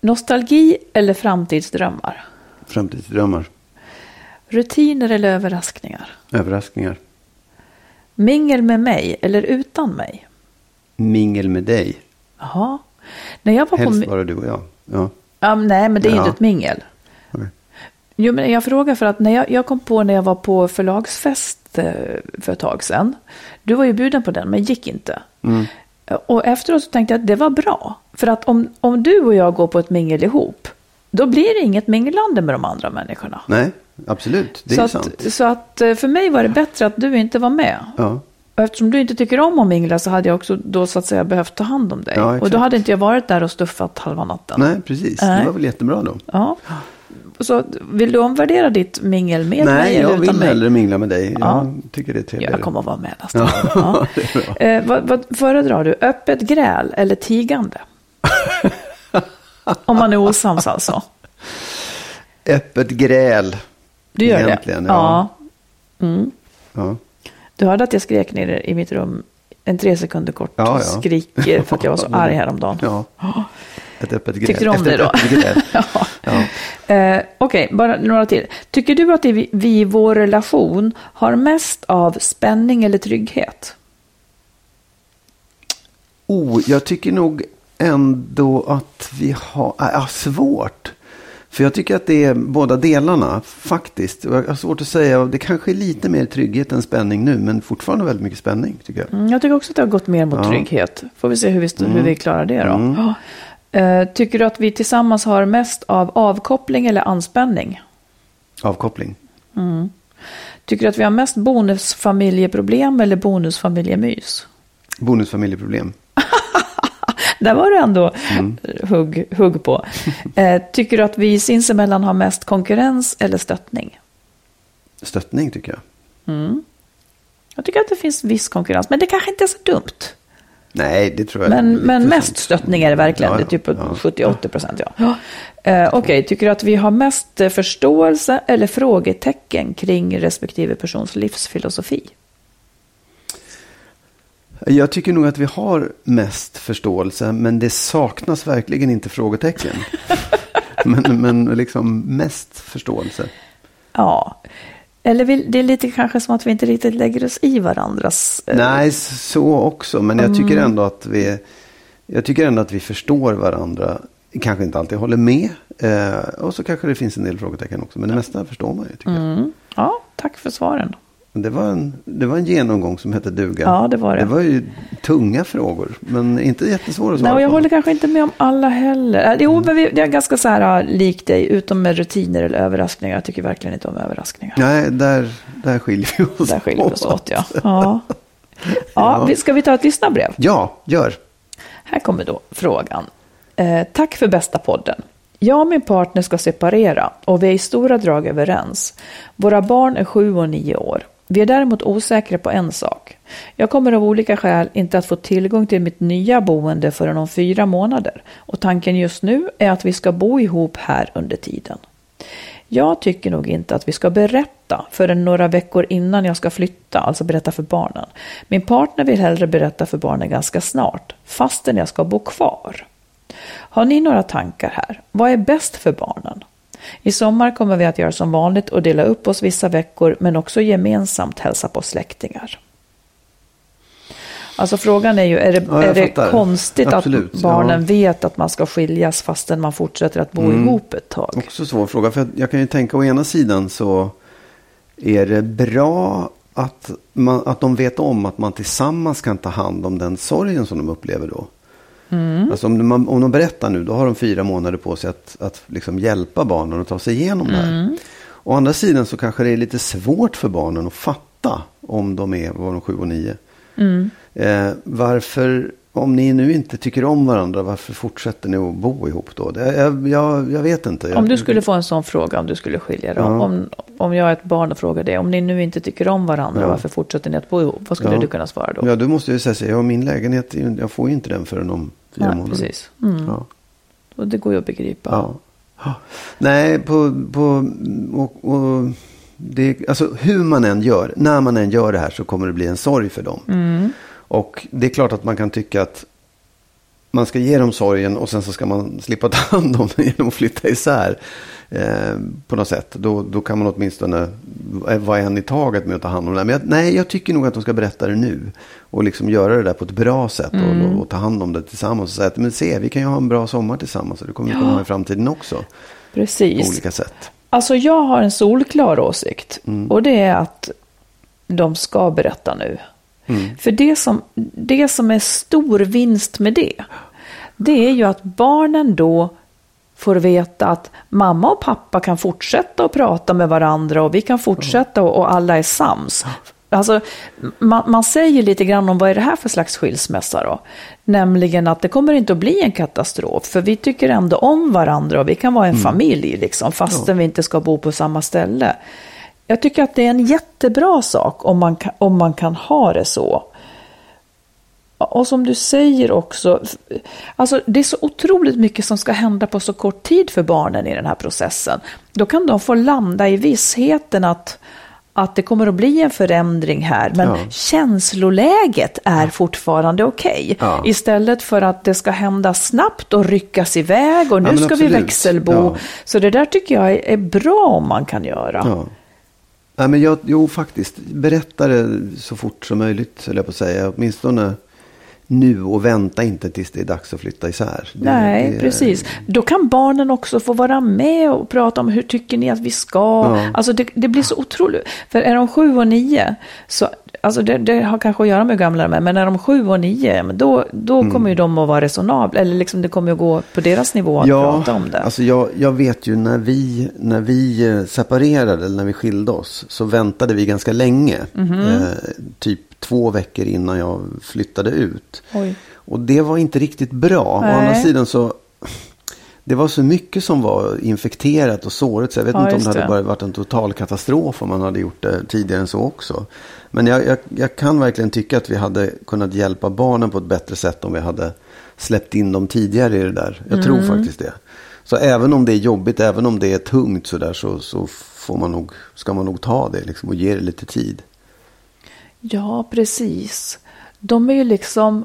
Speaker 2: Nostalgi eller framtidsdrömmar?
Speaker 3: Framtidsdrömmar.
Speaker 2: Rutiner eller överraskningar?
Speaker 3: Överraskningar.
Speaker 2: Mingel med mig eller utan mig?
Speaker 3: Mingel med dig.
Speaker 2: Jaha. När jag var
Speaker 3: Helst
Speaker 2: på...
Speaker 3: bara du och jag. Ja.
Speaker 2: Ja, nej, men det är
Speaker 3: Ja.
Speaker 2: inte ett mingel.
Speaker 3: Okej.
Speaker 2: Jo, men jag frågar för att när jag, jag kom på när jag var på förlagsfest för ett tag sedan. Du var ju bjuden på den, men gick inte.
Speaker 3: Mm.
Speaker 2: Och efteråt så tänkte jag att det var bra. För att om, om du och jag går på ett mingel ihop, då blir det inget minglande med de andra människorna.
Speaker 3: Nej, absolut. Det är
Speaker 2: så, att,
Speaker 3: sant.
Speaker 2: så att eh, för mig var det bättre att du inte var med.
Speaker 3: Ja.
Speaker 2: Och eftersom du inte tycker om att mingla så hade jag också då så att säga behövt ta hand om dig.
Speaker 3: Ja,
Speaker 2: och då hade inte jag varit där och stuffat halva natten.
Speaker 3: Nej, precis.
Speaker 2: Nej.
Speaker 3: Det var väl jättebra då.
Speaker 2: Ja. Så vill du omvärdera ditt mingel med mig
Speaker 3: Nej, jag vill
Speaker 2: mig?
Speaker 3: hellre mingla med dig.
Speaker 2: Ja.
Speaker 3: Jag tycker det är trevligare.
Speaker 2: Jag kommer att vara med nästa.
Speaker 3: Ja,
Speaker 2: Ja. Eh, vad, vad föredrar du? Öppet gräl eller tigande? Om man är osams alltså.
Speaker 3: Öppet gräl.
Speaker 2: Du gör
Speaker 3: Egentligen,
Speaker 2: det?
Speaker 3: ja.
Speaker 2: Mm.
Speaker 3: Ja.
Speaker 2: Du hörde att jag skrek nere i mitt rum en tre sekunder kort
Speaker 3: Ja, ja.
Speaker 2: skrik för att jag var så arg häromdagen.
Speaker 3: ja. Ett öppet gräl.
Speaker 2: Tyckte du om det då? Ja.
Speaker 3: Ja.
Speaker 2: Eh, Okej, bara några till. Tycker du att vi vi i vår relation har mest av spänning eller trygghet?
Speaker 3: Oh, jag tycker nog ändå att vi har... Äh, ja, svårt. För jag tycker att det är båda delarna faktiskt. Jag har svårt att säga. Det kanske är lite mer trygghet än spänning nu. Men fortfarande väldigt mycket spänning tycker jag.
Speaker 2: Mm, jag tycker också att det har gått mer mot
Speaker 3: Ja. Mm.
Speaker 2: trygghet. Får vi se hur vi, hur vi klarar det då. Ja. Eh, tycker du att vi tillsammans har mest av avkoppling eller anspänning?
Speaker 3: Avkoppling.
Speaker 2: Tycker du att vi har mest bonusfamiljeproblem eller bonusfamiljemys?
Speaker 3: Bonusfamiljeproblem.
Speaker 2: Där var du ändå
Speaker 3: Mm.
Speaker 2: hugg, hugg på. Eh, tycker du att vi sinsemellan har mest konkurrens eller stöttning?
Speaker 3: Stöttning tycker jag.
Speaker 2: Jag tycker att det finns viss konkurrens, men det kanske inte är så dumt.
Speaker 3: Nej, det tror jag.
Speaker 2: Men, men mest stöttning är det verkligen.
Speaker 3: Ja,
Speaker 2: det är typ
Speaker 3: ja.
Speaker 2: 70-80 procent. Ja. Eh, Okej, tycker du att vi har mest eh, förståelse eller frågetecken kring respektive persons livsfilosofi?
Speaker 3: Jag tycker nog att vi har mest förståelse, men det saknas verkligen inte frågetecken. men, men liksom mest förståelse.
Speaker 2: Ja, eller vill, det är lite kanske som att vi inte riktigt lägger oss i varandras... eh,
Speaker 3: Nej, så också. Men jag tycker ändå att vi, jag tycker ändå att vi förstår varandra. Kanske inte alltid håller med. Eh, och så kanske det finns en del frågetecken också. Men det mesta förstår man ju, tycker jag.
Speaker 2: Ja, tack för svaren.
Speaker 3: Det var, en, det var en genomgång som hette duga.
Speaker 2: Ja, det var det.
Speaker 3: Det var ju tunga frågor. Men inte jättesvåra att svara
Speaker 2: Nej, och jag
Speaker 3: på.
Speaker 2: håller kanske inte med om alla heller. Eh, Jo, men vi, det är ganska så här äh, likt dig, utom med rutiner eller överraskningar. Jag tycker verkligen inte om överraskningar.
Speaker 3: Nej, där, där skiljer vi oss
Speaker 2: Där skiljer vi oss åt, ja. Ja, ja vi- ska vi ta ett lyssnarbrev?
Speaker 3: Ja, gör.
Speaker 2: Här kommer då frågan. Eh, tack för bästa podden. Jag och min partner ska separera och vi är i stora drag överens. Våra barn är sju och nio år. Vi är däremot osäkra på en sak. Jag kommer av olika skäl inte att få tillgång till mitt nya boende förrän om fyra månader och tanken just nu är att vi ska bo ihop här under tiden. Jag tycker nog inte att vi ska berätta förrän några veckor innan jag ska flytta, alltså berätta för barnen. Min partner vill hellre berätta för barnen ganska snart, fastän jag ska bo kvar. Har ni några tankar här? Vad är bäst för barnen? I sommar kommer vi att göra som vanligt och dela upp oss vissa veckor men också gemensamt hälsa på släktingar. Alltså frågan är ju, är det,
Speaker 3: Ja,
Speaker 2: är det konstigt
Speaker 3: Absolut,
Speaker 2: att barnen
Speaker 3: ja.
Speaker 2: vet att man ska skiljas fastän man fortsätter att bo
Speaker 3: Mm.
Speaker 2: ihop ett tag?
Speaker 3: Också svår fråga. För jag kan ju tänka å ena sidan så är det bra att, man, att de vet om att man tillsammans kan ta hand om den sorgen som de upplever då. Alltså om, de, om de berättar nu, då har de fyra månader på sig att, att liksom hjälpa barnen att ta sig igenom det här. Å andra sidan så kanske det är lite svårt för barnen att fatta om de är, var de sju och nio. Eh, varför, om ni nu inte tycker om varandra, varför fortsätter ni att bo ihop då? Det, jag, jag, jag vet inte.
Speaker 2: Om du skulle få en sån fråga, om du skulle skilja dig,
Speaker 3: Ja.
Speaker 2: om, om jag är ett barn och frågar det, om ni nu inte tycker om varandra,
Speaker 3: Ja.
Speaker 2: varför fortsätter ni att bo ihop? Vad skulle
Speaker 3: Ja.
Speaker 2: du kunna svara då?
Speaker 3: Ja, då måste ju säga ja, min lägenhet, jag får ju inte den förrän om fyra
Speaker 2: Nej,
Speaker 3: månader.
Speaker 2: precis. Mm.
Speaker 3: Ja.
Speaker 2: Och det går ju att begripa.
Speaker 3: Ja. Ja. Nej, på, på, och, och det, alltså hur man än gör, när man än gör det här så kommer det bli en sorg för dem.
Speaker 2: Mm.
Speaker 3: Och det är klart att man kan tycka att man ska ge dem sorgen och sen så ska man slippa ta hand om den genom att flytta isär. Eh, på något sätt. Då, då kan man åtminstone vara en i taget med att ta hand om det. Men jag, nej, jag tycker nog att de ska berätta det nu. Och liksom göra det där på ett bra sätt. Och, och ta hand om det tillsammans. Och säga att men se, vi kan ju ha en bra sommar tillsammans. Och det kommer vi kunna ha i framtiden också. På
Speaker 2: Precis.
Speaker 3: olika sätt.
Speaker 2: Alltså jag har en solklar åsikt.
Speaker 3: Mm.
Speaker 2: Och det är att de ska berätta nu.
Speaker 3: Mm.
Speaker 2: För det som, det som är stor vinst med det, det är ju att barnen då får veta att mamma och pappa kan fortsätta att prata med varandra och vi kan fortsätta och, och alla är sams. Alltså, man, man säger lite grann om vad är det här för slags skilsmässa då? Nämligen att det kommer inte att bli en katastrof, för vi tycker ändå om varandra och vi kan vara en familj liksom, fastän vi inte ska bo på samma ställe. Jag tycker att det är en jättebra sak om man kan, om man kan ha det så. Och som du säger också, alltså det är så otroligt mycket som ska hända på så kort tid för barnen i den här processen. Då kan de få landa i vissheten att, att det kommer att bli en förändring här, men
Speaker 3: Ja.
Speaker 2: känsloläget är fortfarande okej.
Speaker 3: Ja.
Speaker 2: Istället för att det ska hända snabbt och ryckas iväg och nu
Speaker 3: men
Speaker 2: ska vi
Speaker 3: absolut.
Speaker 2: växelbo.
Speaker 3: Ja.
Speaker 2: Så det där tycker jag är, är bra om man kan göra.
Speaker 3: Ja. Men jag, jo, faktiskt. Berätta det så fort som möjligt, höll jag på att säga. Åtminstone nu och vänta inte tills det är dags att flytta isär. Det-
Speaker 2: Nej,
Speaker 3: det är-
Speaker 2: precis. Då kan barnen också få vara med och prata om hur tycker ni att vi ska.
Speaker 3: Ja.
Speaker 2: Alltså det, det blir så otroligt. För är de sju och nio, så, alltså det, det har kanske att göra med hur gamla de är, men är de sju och nio, då, då
Speaker 3: Mm.
Speaker 2: kommer ju de att vara resonabla. Eller liksom det kommer att gå på deras nivå att prata om det.
Speaker 3: Alltså jag, jag vet ju när vi, när vi eh, separerade, eller när vi skilde oss, så väntade vi ganska länge.
Speaker 2: Mhm.
Speaker 3: Eh, typ två veckor innan jag flyttade ut.
Speaker 2: Oj.
Speaker 3: Och det var inte riktigt bra.
Speaker 2: Nej.
Speaker 3: Å andra sidan så, det var så mycket som var infekterat och såret. Så jag vet
Speaker 2: Ja,
Speaker 3: inte om det hade bara varit en total katastrof om man hade gjort det tidigare än så också. Men jag, jag, jag kan verkligen tycka att vi hade kunnat hjälpa barnen på ett bättre sätt om vi hade släppt in dem tidigare i det där. Jag tror
Speaker 2: Mm.
Speaker 3: faktiskt det. Så även om det är jobbigt, även om det är tungt så där så, så får man nog, ska man nog ta det liksom, och ge det lite tid.
Speaker 2: Ja, precis. De är ju liksom...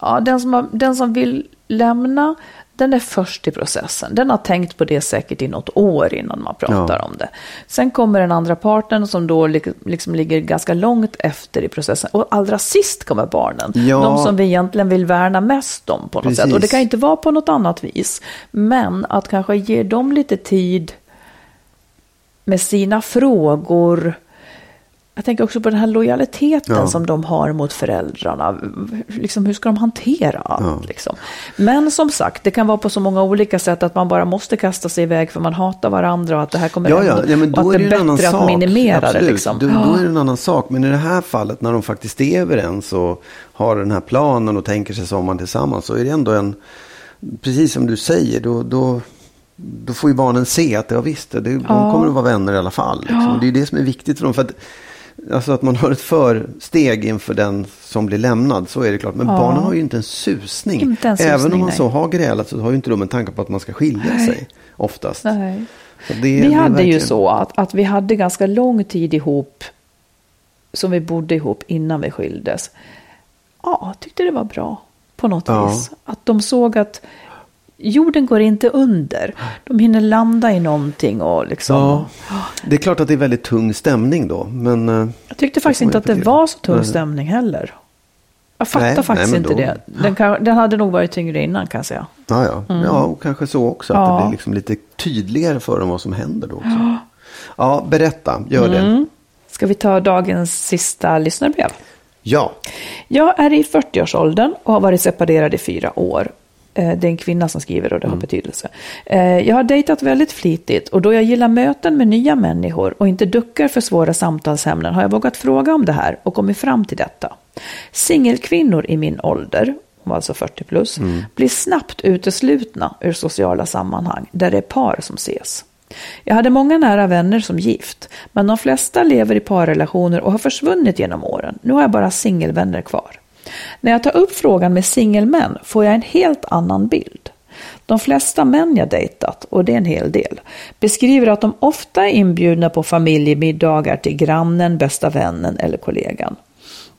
Speaker 2: Ja, den, som har, den som vill lämna, den är först i processen. Den har tänkt på det säkert i något år innan man pratar
Speaker 3: Ja.
Speaker 2: om det. Sen kommer den andra parten som då li- liksom ligger ganska långt efter i processen. Och allra sist kommer barnen.
Speaker 3: Ja.
Speaker 2: De som vi egentligen vill värna mest om på något
Speaker 3: Precis.
Speaker 2: sätt. Och det kan inte vara på något annat vis. Men att kanske ge dem lite tid med sina frågor. Jag tänker också på den här lojaliteten
Speaker 3: Ja.
Speaker 2: som de har mot föräldrarna. Liksom, hur ska de hantera allt?
Speaker 3: Ja.
Speaker 2: Liksom? Men som sagt, det kan vara på så många olika sätt att man bara måste kasta sig iväg för man hatar varandra och att det här kommer
Speaker 3: Ja, ja, ja men
Speaker 2: och
Speaker 3: då
Speaker 2: att
Speaker 3: är det ju annan
Speaker 2: bättre
Speaker 3: sak.
Speaker 2: att minimera det.
Speaker 3: Absolut.
Speaker 2: Liksom.
Speaker 3: Då, då är det en annan sak. Men i det här fallet när de faktiskt är överens och har den här planen och tänker sig sommaren tillsammans så är det ändå en, precis som du säger, då, då, då får ju barnen se att det, ja, visst, det, de kommer att vara vänner i alla fall. Liksom. Och Det är det som är viktigt för dem. För att, alltså att man har ett försteg inför den som blir lämnad, så är det klart. Men barnen har ju inte en susning.
Speaker 2: Inte en
Speaker 3: Även
Speaker 2: susning,
Speaker 3: om man
Speaker 2: nej.
Speaker 3: så har grälat så har ju inte de en tanke på att man ska skilja sig oftast.
Speaker 2: Nej. Vi hade ju
Speaker 3: verkligen-
Speaker 2: så att, att vi hade ganska lång tid ihop som vi bodde ihop innan vi skildes. Ja, tyckte det var bra på något
Speaker 3: Ja.
Speaker 2: vis. Att de såg att jorden går inte under. De hinner landa i någonting och liksom.
Speaker 3: Ja, det är klart att det är väldigt tung stämning då. Men eh,
Speaker 2: Jag tyckte faktiskt inte att det var så tung
Speaker 3: Nej.
Speaker 2: stämning heller. Jag fattar
Speaker 3: Nej,
Speaker 2: faktiskt
Speaker 3: nej,
Speaker 2: inte det. Den, kan, den hade nog varit tyngre innan kan jag säga.
Speaker 3: Ja, ja. ja och kanske så också. Att
Speaker 2: Mm. Ja.
Speaker 3: det blir liksom lite tydligare för dem vad som händer då också. Ja, berätta. Gör det.
Speaker 2: Mm. Ska vi ta dagens sista lyssnarbrev?
Speaker 3: Ja.
Speaker 2: Jag är i 40-årsåldern och har varit separerad i fyra år. Eh, Det är en kvinna som skriver och det har betydelse. Eh, Jag har dejtat väldigt flitigt och då jag gillar möten med nya människor och inte duckar för svåra samtalsämnen har jag vågat fråga om det här och kommit fram till detta. Singelkvinnor i min ålder, hon var alltså 40 plus, blir snabbt uteslutna ur sociala sammanhang där det är par som ses. Jag hade många nära vänner som gift, men de flesta lever i parrelationer och har försvunnit genom åren. Nu har jag bara singelvänner kvar. När jag tar upp frågan med singelmän får jag en helt annan bild. De flesta män jag dejtat, och det är en hel del, beskriver att de ofta är inbjudna på familjemiddagar till grannen, bästa vännen eller kollegan.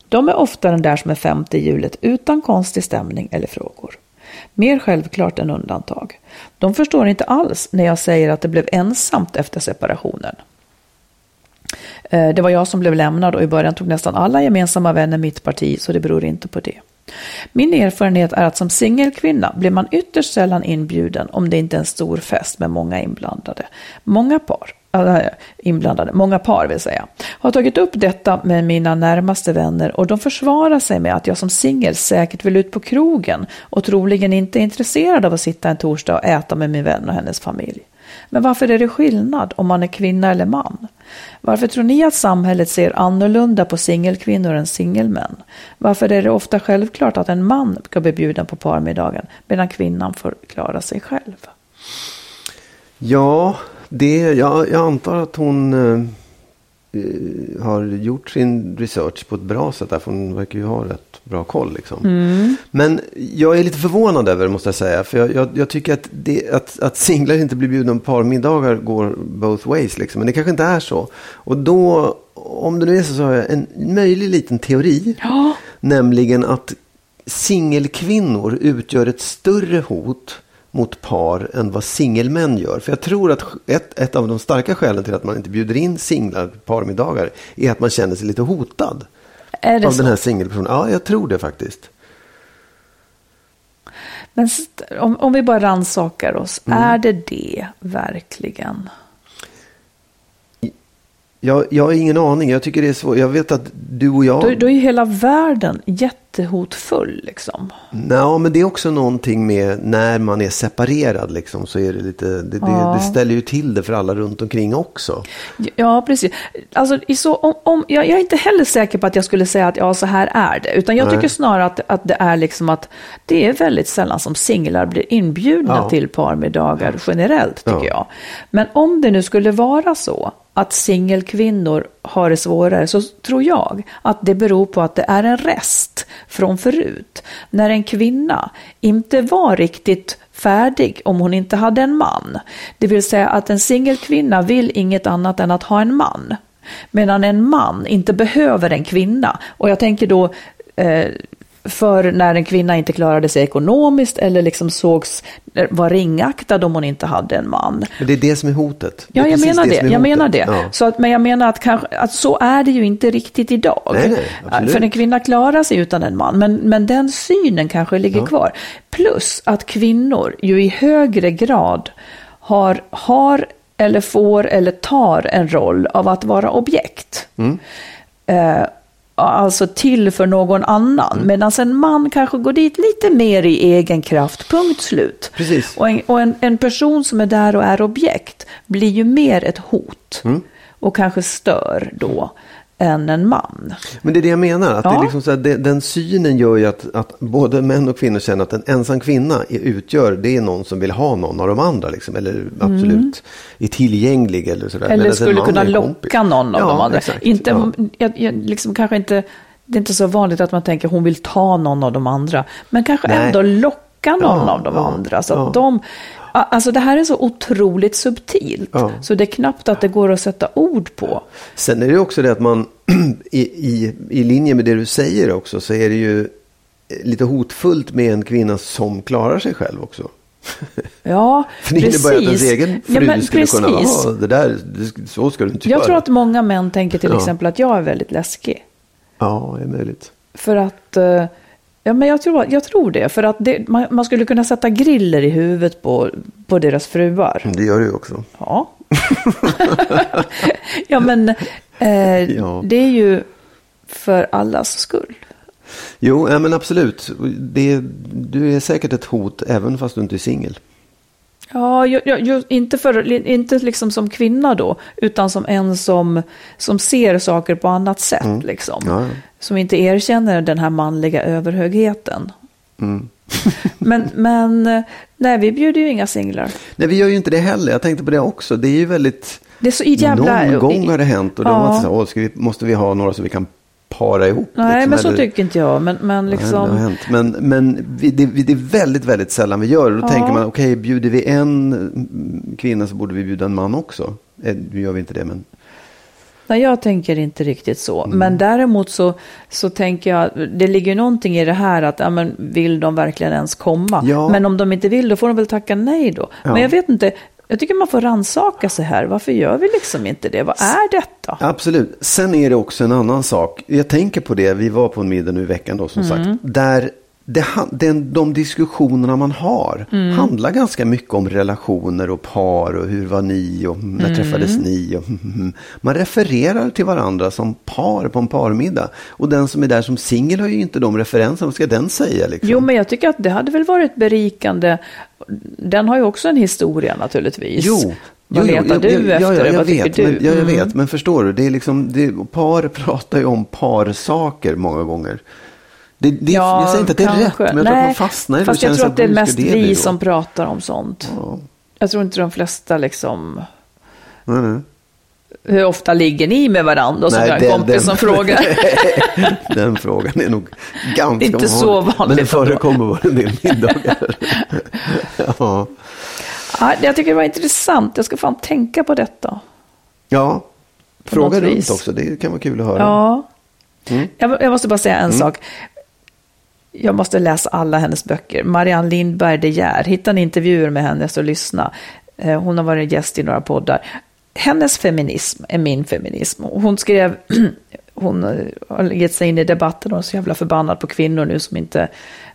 Speaker 2: De är ofta den där som är femte hjulet utan konstig stämning eller frågor. Mer självklart än undantag. De förstår inte alls när jag säger att det blev ensamt efter separationen. Eh, det var jag som blev lämnad och i början tog nästan alla gemensamma vänner mitt parti, så det beror inte på det. Min erfarenhet är att som singelkvinna blir man ytterst sällan inbjuden om det inte är en stor fest med många inblandade. Många par, äh, inblandade, många par vill säga, har tagit upp detta med mina närmaste vänner och de försvarar sig med att jag som singel säkert vill ut på krogen och troligen inte är intresserad av att sitta en torsdag och äta med min vän och hennes familj. Men varför är det skillnad om man är kvinna eller man? Varför tror ni att samhället ser annorlunda på singelkvinnor än singelmän? Varför är det ofta självklart att en man ska bli bjuden på parmiddagen medan kvinnan får klara sig själv?
Speaker 3: Ja, det, jag, jag antar att hon eh, har gjort sin research på ett bra sätt. Där, för hon verkar ju ha rätt bra koll. Liksom. Men jag är lite förvånad över det måste jag säga. För jag, jag, jag tycker att, det, att, att singlar inte blir bjudna på parmiddagar går both ways. Liksom. Men det kanske inte är så. Och då, om det nu är så, så har jag en möjlig liten teori.
Speaker 2: Ja.
Speaker 3: Nämligen att singelkvinnor utgör ett större hot mot par än vad singelmän gör. För jag tror att ett, ett av de starka skälen till att man inte bjuder in singlar på parmiddagar är att man känner sig lite hotad
Speaker 2: Är det
Speaker 3: av
Speaker 2: så?
Speaker 3: den här singelpersonen. Ja, jag tror det faktiskt.
Speaker 2: Men om, om vi bara rannsakar oss, är det det verkligen?
Speaker 3: Jag, jag har ingen aning. Jag tycker det är svårt. Jag vet att du och jag...
Speaker 2: Då, då är ju hela världen jättehotfull liksom.
Speaker 3: Nej, men det är också någonting med när man är separerad liksom, så är det lite, det,
Speaker 2: Ja.
Speaker 3: det, det ställer ju till det för alla runt omkring också.
Speaker 2: Ja, precis. Alltså, så, om, om, jag, jag är inte heller säker på att jag skulle säga att ja, så här är det. Utan jag
Speaker 3: Nej.
Speaker 2: tycker snarare att, att det är liksom att det är väldigt sällan som singlar blir inbjudna
Speaker 3: Ja.
Speaker 2: till parmiddagar generellt, tycker
Speaker 3: Ja.
Speaker 2: jag. Men om det nu skulle vara så att singelkvinnor har det svårare så tror jag att det beror på att det är en rest från förut. När en kvinna inte var riktigt färdig om hon inte hade en man. Det vill säga att en singelkvinna vill inget annat än att ha en man. Medan en man inte behöver en kvinna. Och jag tänker då eh, för när en kvinna inte klarade sig ekonomiskt eller liksom sågs, var ringaktad om hon inte hade en man.
Speaker 3: Men det är det som är hotet. Det
Speaker 2: Ja, jag menar det.
Speaker 3: är
Speaker 2: Jag menar det.
Speaker 3: Ja.
Speaker 2: Så att, men jag menar att, kanske, att så är det ju inte riktigt idag.
Speaker 3: Nej, nej.
Speaker 2: För en kvinna klarar sig utan en man. Men, men den synen kanske ligger kvar. Plus att kvinnor ju i högre grad har, har eller får eller tar en roll av att vara objekt.
Speaker 3: Mm.
Speaker 2: Eh, alltså till för någon annan.
Speaker 3: Mm.
Speaker 2: Medan en man kanske går dit lite mer i egen kraft, punkt slut.
Speaker 3: Precis.
Speaker 2: Och, en, och en, en person som är där och är objekt blir ju mer ett hot.
Speaker 3: Mm.
Speaker 2: Och kanske stör då än en man.
Speaker 3: Men det är det jag menar. Att det
Speaker 2: Ja.
Speaker 3: är liksom så här, det, den synen gör ju att, att både män och kvinnor känner att en ensam kvinna är, utgör, det är någon som vill ha någon av de andra. Liksom, eller absolut är tillgänglig. Eller, sådär.
Speaker 2: Mm. Eller
Speaker 3: Medan
Speaker 2: skulle kunna locka någon av
Speaker 3: ja,
Speaker 2: de andra.
Speaker 3: Exakt.
Speaker 2: Inte,
Speaker 3: ja.
Speaker 2: jag, jag, liksom kanske inte, det är inte så vanligt att man tänker hon vill ta någon av de andra. Men kanske
Speaker 3: Nej.
Speaker 2: ändå locka någon
Speaker 3: Ja,
Speaker 2: av de
Speaker 3: ja,
Speaker 2: andra. Så att de, alltså det här är så otroligt subtilt.
Speaker 3: Ja.
Speaker 2: Så det är knappt att det går att sätta ord på.
Speaker 3: Sen är det också det att man i, i, i linje med det du säger också så är det ju lite hotfullt med en kvinna som klarar sig själv också.
Speaker 2: Ja,
Speaker 3: För det
Speaker 2: precis.
Speaker 3: innebär att ens egen fru
Speaker 2: ja,
Speaker 3: skulle kunna,
Speaker 2: precis.
Speaker 3: "Ja, det där, det, så ska du inte
Speaker 2: Jag
Speaker 3: göra.
Speaker 2: tror att många män tänker till
Speaker 3: Ja.
Speaker 2: exempel att jag är väldigt läskig.
Speaker 3: Ja, det är möjligt.
Speaker 2: För att eh, Ja, men jag tror, jag tror det. För att det, man, man skulle kunna sätta griller i huvudet på, på deras fruar.
Speaker 3: Det gör du ju också.
Speaker 2: Ja. ja, men eh,
Speaker 3: Ja.
Speaker 2: det är ju för allas skull.
Speaker 3: Jo, ja, men absolut. Det, du är säkert ett hot även fast du inte är singel.
Speaker 2: Ja, ju, ju, inte, för, inte liksom som kvinna då, utan som en som, som ser saker på annat sätt. Liksom.
Speaker 3: Ja, ja.
Speaker 2: Som inte erkänner den här manliga överhögheten.
Speaker 3: Mm.
Speaker 2: men, men nej, vi bjuder ju inga singlar.
Speaker 3: Nej, vi gör ju inte det heller. Jag tänkte på det också. Det är ju väldigt...
Speaker 2: Det är så jävla...
Speaker 3: Någon gång har det hänt och då
Speaker 2: Ja.
Speaker 3: så här, Åh, ska vi, måste vi ha några så vi kan para ihop.
Speaker 2: Nej,
Speaker 3: liksom,
Speaker 2: men så
Speaker 3: eller-
Speaker 2: tycker inte jag. Men, men
Speaker 3: Nej,
Speaker 2: liksom...
Speaker 3: hänt. Men, men vi, det, vi- det är väldigt, väldigt sällan vi gör det. Då
Speaker 2: Ja.
Speaker 3: tänker man, okej, bjuder vi en kvinna så borde vi bjuda en man också. Eh, Nu gör vi inte det, men
Speaker 2: Nej, jag tänker inte riktigt så.
Speaker 3: Mm.
Speaker 2: Men däremot så, så tänker jag, det ligger någonting i det här att, ja, men vill de verkligen ens komma?
Speaker 3: Ja.
Speaker 2: Men om de inte vill, då får de väl tacka nej då.
Speaker 3: Ja.
Speaker 2: Men jag vet inte, jag tycker man får rannsaka sig här. Varför gör vi liksom inte det? Vad är detta?
Speaker 3: Absolut. Sen är det också en annan sak. Jag tänker på det, vi var på en middag nu i veckan då som sagt. Där det, den, de diskussionerna man har handlar ganska mycket om relationer och par och hur var ni och när träffades ni. Och, man refererar till varandra som par på en parmiddag. Och den som är där som singel har ju inte de referenserna. Vad ska den säga liksom?
Speaker 2: Jo, men jag tycker att det hade väl varit berikande. Den har ju också en historia naturligtvis.
Speaker 3: Jo.
Speaker 2: Vad
Speaker 3: jo, jo,
Speaker 2: letar
Speaker 3: jag-
Speaker 2: du
Speaker 3: jag,
Speaker 2: efter?
Speaker 3: Ja, ja, jag
Speaker 2: tycker
Speaker 3: vet,
Speaker 2: du?
Speaker 3: Men, ja, jag
Speaker 2: Mm.
Speaker 3: vet, men förstår du? Det är liksom, det, par pratar ju om parsaker många gånger. Det, det,
Speaker 2: Ja,
Speaker 3: jag säger inte att det är rätt,
Speaker 2: kanske.
Speaker 3: men jag tror att
Speaker 2: Nej,
Speaker 3: man fastnar i det.
Speaker 2: Fast jag tror att det är mest
Speaker 3: det
Speaker 2: vi
Speaker 3: då?
Speaker 2: som pratar om sånt.
Speaker 3: Ja,
Speaker 2: Jag tror inte de flesta liksom...
Speaker 3: nej, nej.
Speaker 2: Hur ofta ligger ni med varandra? Och så
Speaker 3: Nej,
Speaker 2: en
Speaker 3: den-
Speaker 2: kompis
Speaker 3: den-
Speaker 2: som frågar.
Speaker 3: Den frågan är nog ganska
Speaker 2: Inte så vanligt
Speaker 3: Men det förekommer bara en del middagar. ja.
Speaker 2: Ja, jag tycker det var intressant. Jag ska fan tänka på detta.
Speaker 3: ja, fråga runt
Speaker 2: vis.
Speaker 3: också. Det kan vara kul att höra.
Speaker 2: Ja.
Speaker 3: Mm.
Speaker 2: Jag, jag måste bara säga en sak. Jag måste läsa alla hennes böcker. Marianne Lindberg De Geer. Hitta ni intervjuer med henne så lyssna. Eh, Hon har varit gäst i några poddar. Hennes feminism är min feminism. Och Hon skrev, hon har gett sig in i debatten och är så jävla förbannad på kvinnor nu som inte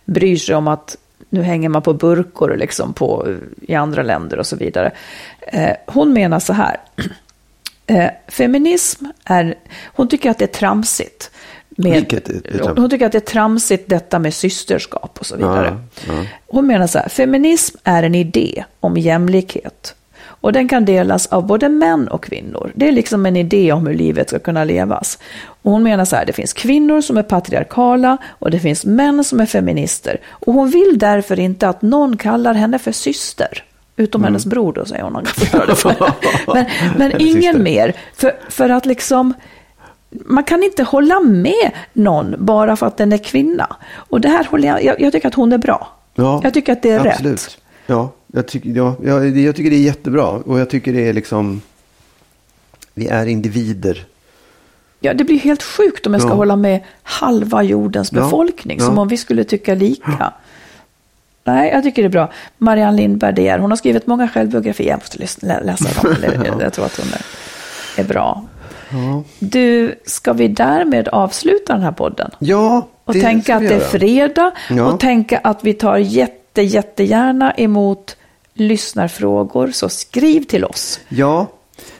Speaker 2: bryr sig om att nu hänger man på burkor liksom på, i andra länder och så vidare. Eh, Hon menar så här. Eh, feminism är, hon tycker att det är tramsigt. Med, hon tycker att det är tramsigt detta med systerskap och så vidare.
Speaker 3: Ja, ja.
Speaker 2: Hon menar så här, feminism är en idé om jämlikhet. Och den kan delas av både män och kvinnor. Det är liksom en idé om hur livet ska kunna levas. Och hon menar så här, det finns kvinnor som är patriarkala och det finns män som är feminister. Och hon vill därför inte att någon kallar henne för syster. Utom hennes bror då, säger hon. Men, men ingen mer. För, för att liksom, man kan inte hålla med någon bara för att den är kvinna. Och det här håller jag, jag, jag tycker att hon är bra.
Speaker 3: Ja,
Speaker 2: jag tycker att det är
Speaker 3: absolut.
Speaker 2: rätt.
Speaker 3: Ja, jag, tycker, ja, ja, det- jag tycker det är jättebra. Och jag tycker det är liksom, vi är individer.
Speaker 2: Ja, det blir helt sjukt om jag ska
Speaker 3: Ja.
Speaker 2: hålla med halva jordens
Speaker 3: Ja,
Speaker 2: befolkning,
Speaker 3: ja.
Speaker 2: som om vi skulle tycka lika. Nej, jag tycker det är bra. Marianne Lindberg De Geer, hon har skrivit många självbiografier. Jag måste läsa dem. Jag tror att hon är, är bra. Du, ska vi därmed avsluta den här podden?
Speaker 3: Ja,
Speaker 2: Och
Speaker 3: det
Speaker 2: tänka
Speaker 3: ska
Speaker 2: att det är fredag
Speaker 3: Ja.
Speaker 2: och tänka att vi tar jätte, jättegärna emot lyssnarfrågor. Så skriv till oss.
Speaker 3: Ja,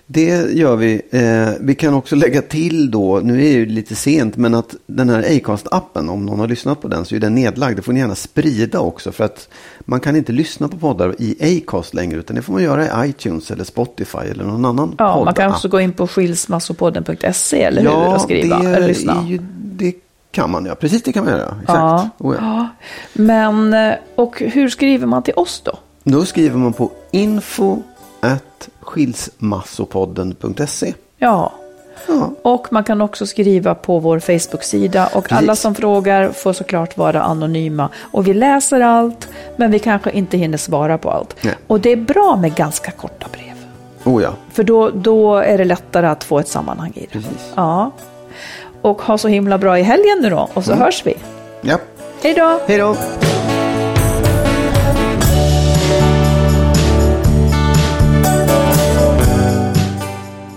Speaker 3: det gör vi. Eh, vi kan också lägga till då, nu är det ju lite sent, men att den här Acast-appen, om någon har lyssnat på den så är den nedlagd. Det får ni gärna sprida också för att man kan inte lyssna på poddar i Acast längre utan det får man göra i iTunes eller Spotify eller någon annan
Speaker 2: Ja,
Speaker 3: poddapp.
Speaker 2: man kan också gå in på skilsmassopodden.se eller hur och skriva
Speaker 3: det
Speaker 2: eller lyssna.
Speaker 3: Ju, det kan man ja, precis det kan man göra. Exakt.
Speaker 2: Ja.
Speaker 3: Oh, ja.
Speaker 2: Ja. Men, eh, och hur skriver man till oss då?
Speaker 3: Då skriver man på info at skilsmassopodden.se.
Speaker 2: Ja,
Speaker 3: Ja.
Speaker 2: och man kan också skriva på vår Facebook-sida och
Speaker 3: Precis.
Speaker 2: alla som frågar får såklart vara anonyma. Och vi läser allt, men vi kanske inte hinner svara på allt.
Speaker 3: Nej.
Speaker 2: Och det är bra med ganska korta brev.
Speaker 3: Oh ja,
Speaker 2: För då, då är det lättare att få ett sammanhang i det.
Speaker 3: precis.
Speaker 2: Ja. Och ha så himla bra i helgen nu då, och så hörs vi.
Speaker 3: Ja.
Speaker 2: Hej då!
Speaker 3: Hej då!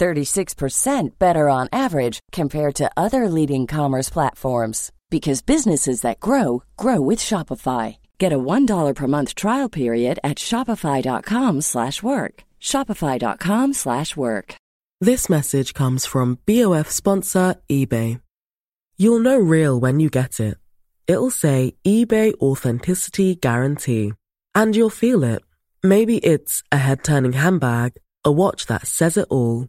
Speaker 4: 36% better on average compared to other leading commerce platforms because businesses that grow grow with Shopify. Get a $1 per month trial period at shopify.com/work. shopify.com/work.
Speaker 6: This message comes from BOF sponsor eBay. You'll know real when you get it. It'll say eBay authenticity guarantee and you'll feel it. Maybe it's a head-turning handbag, a watch that says it all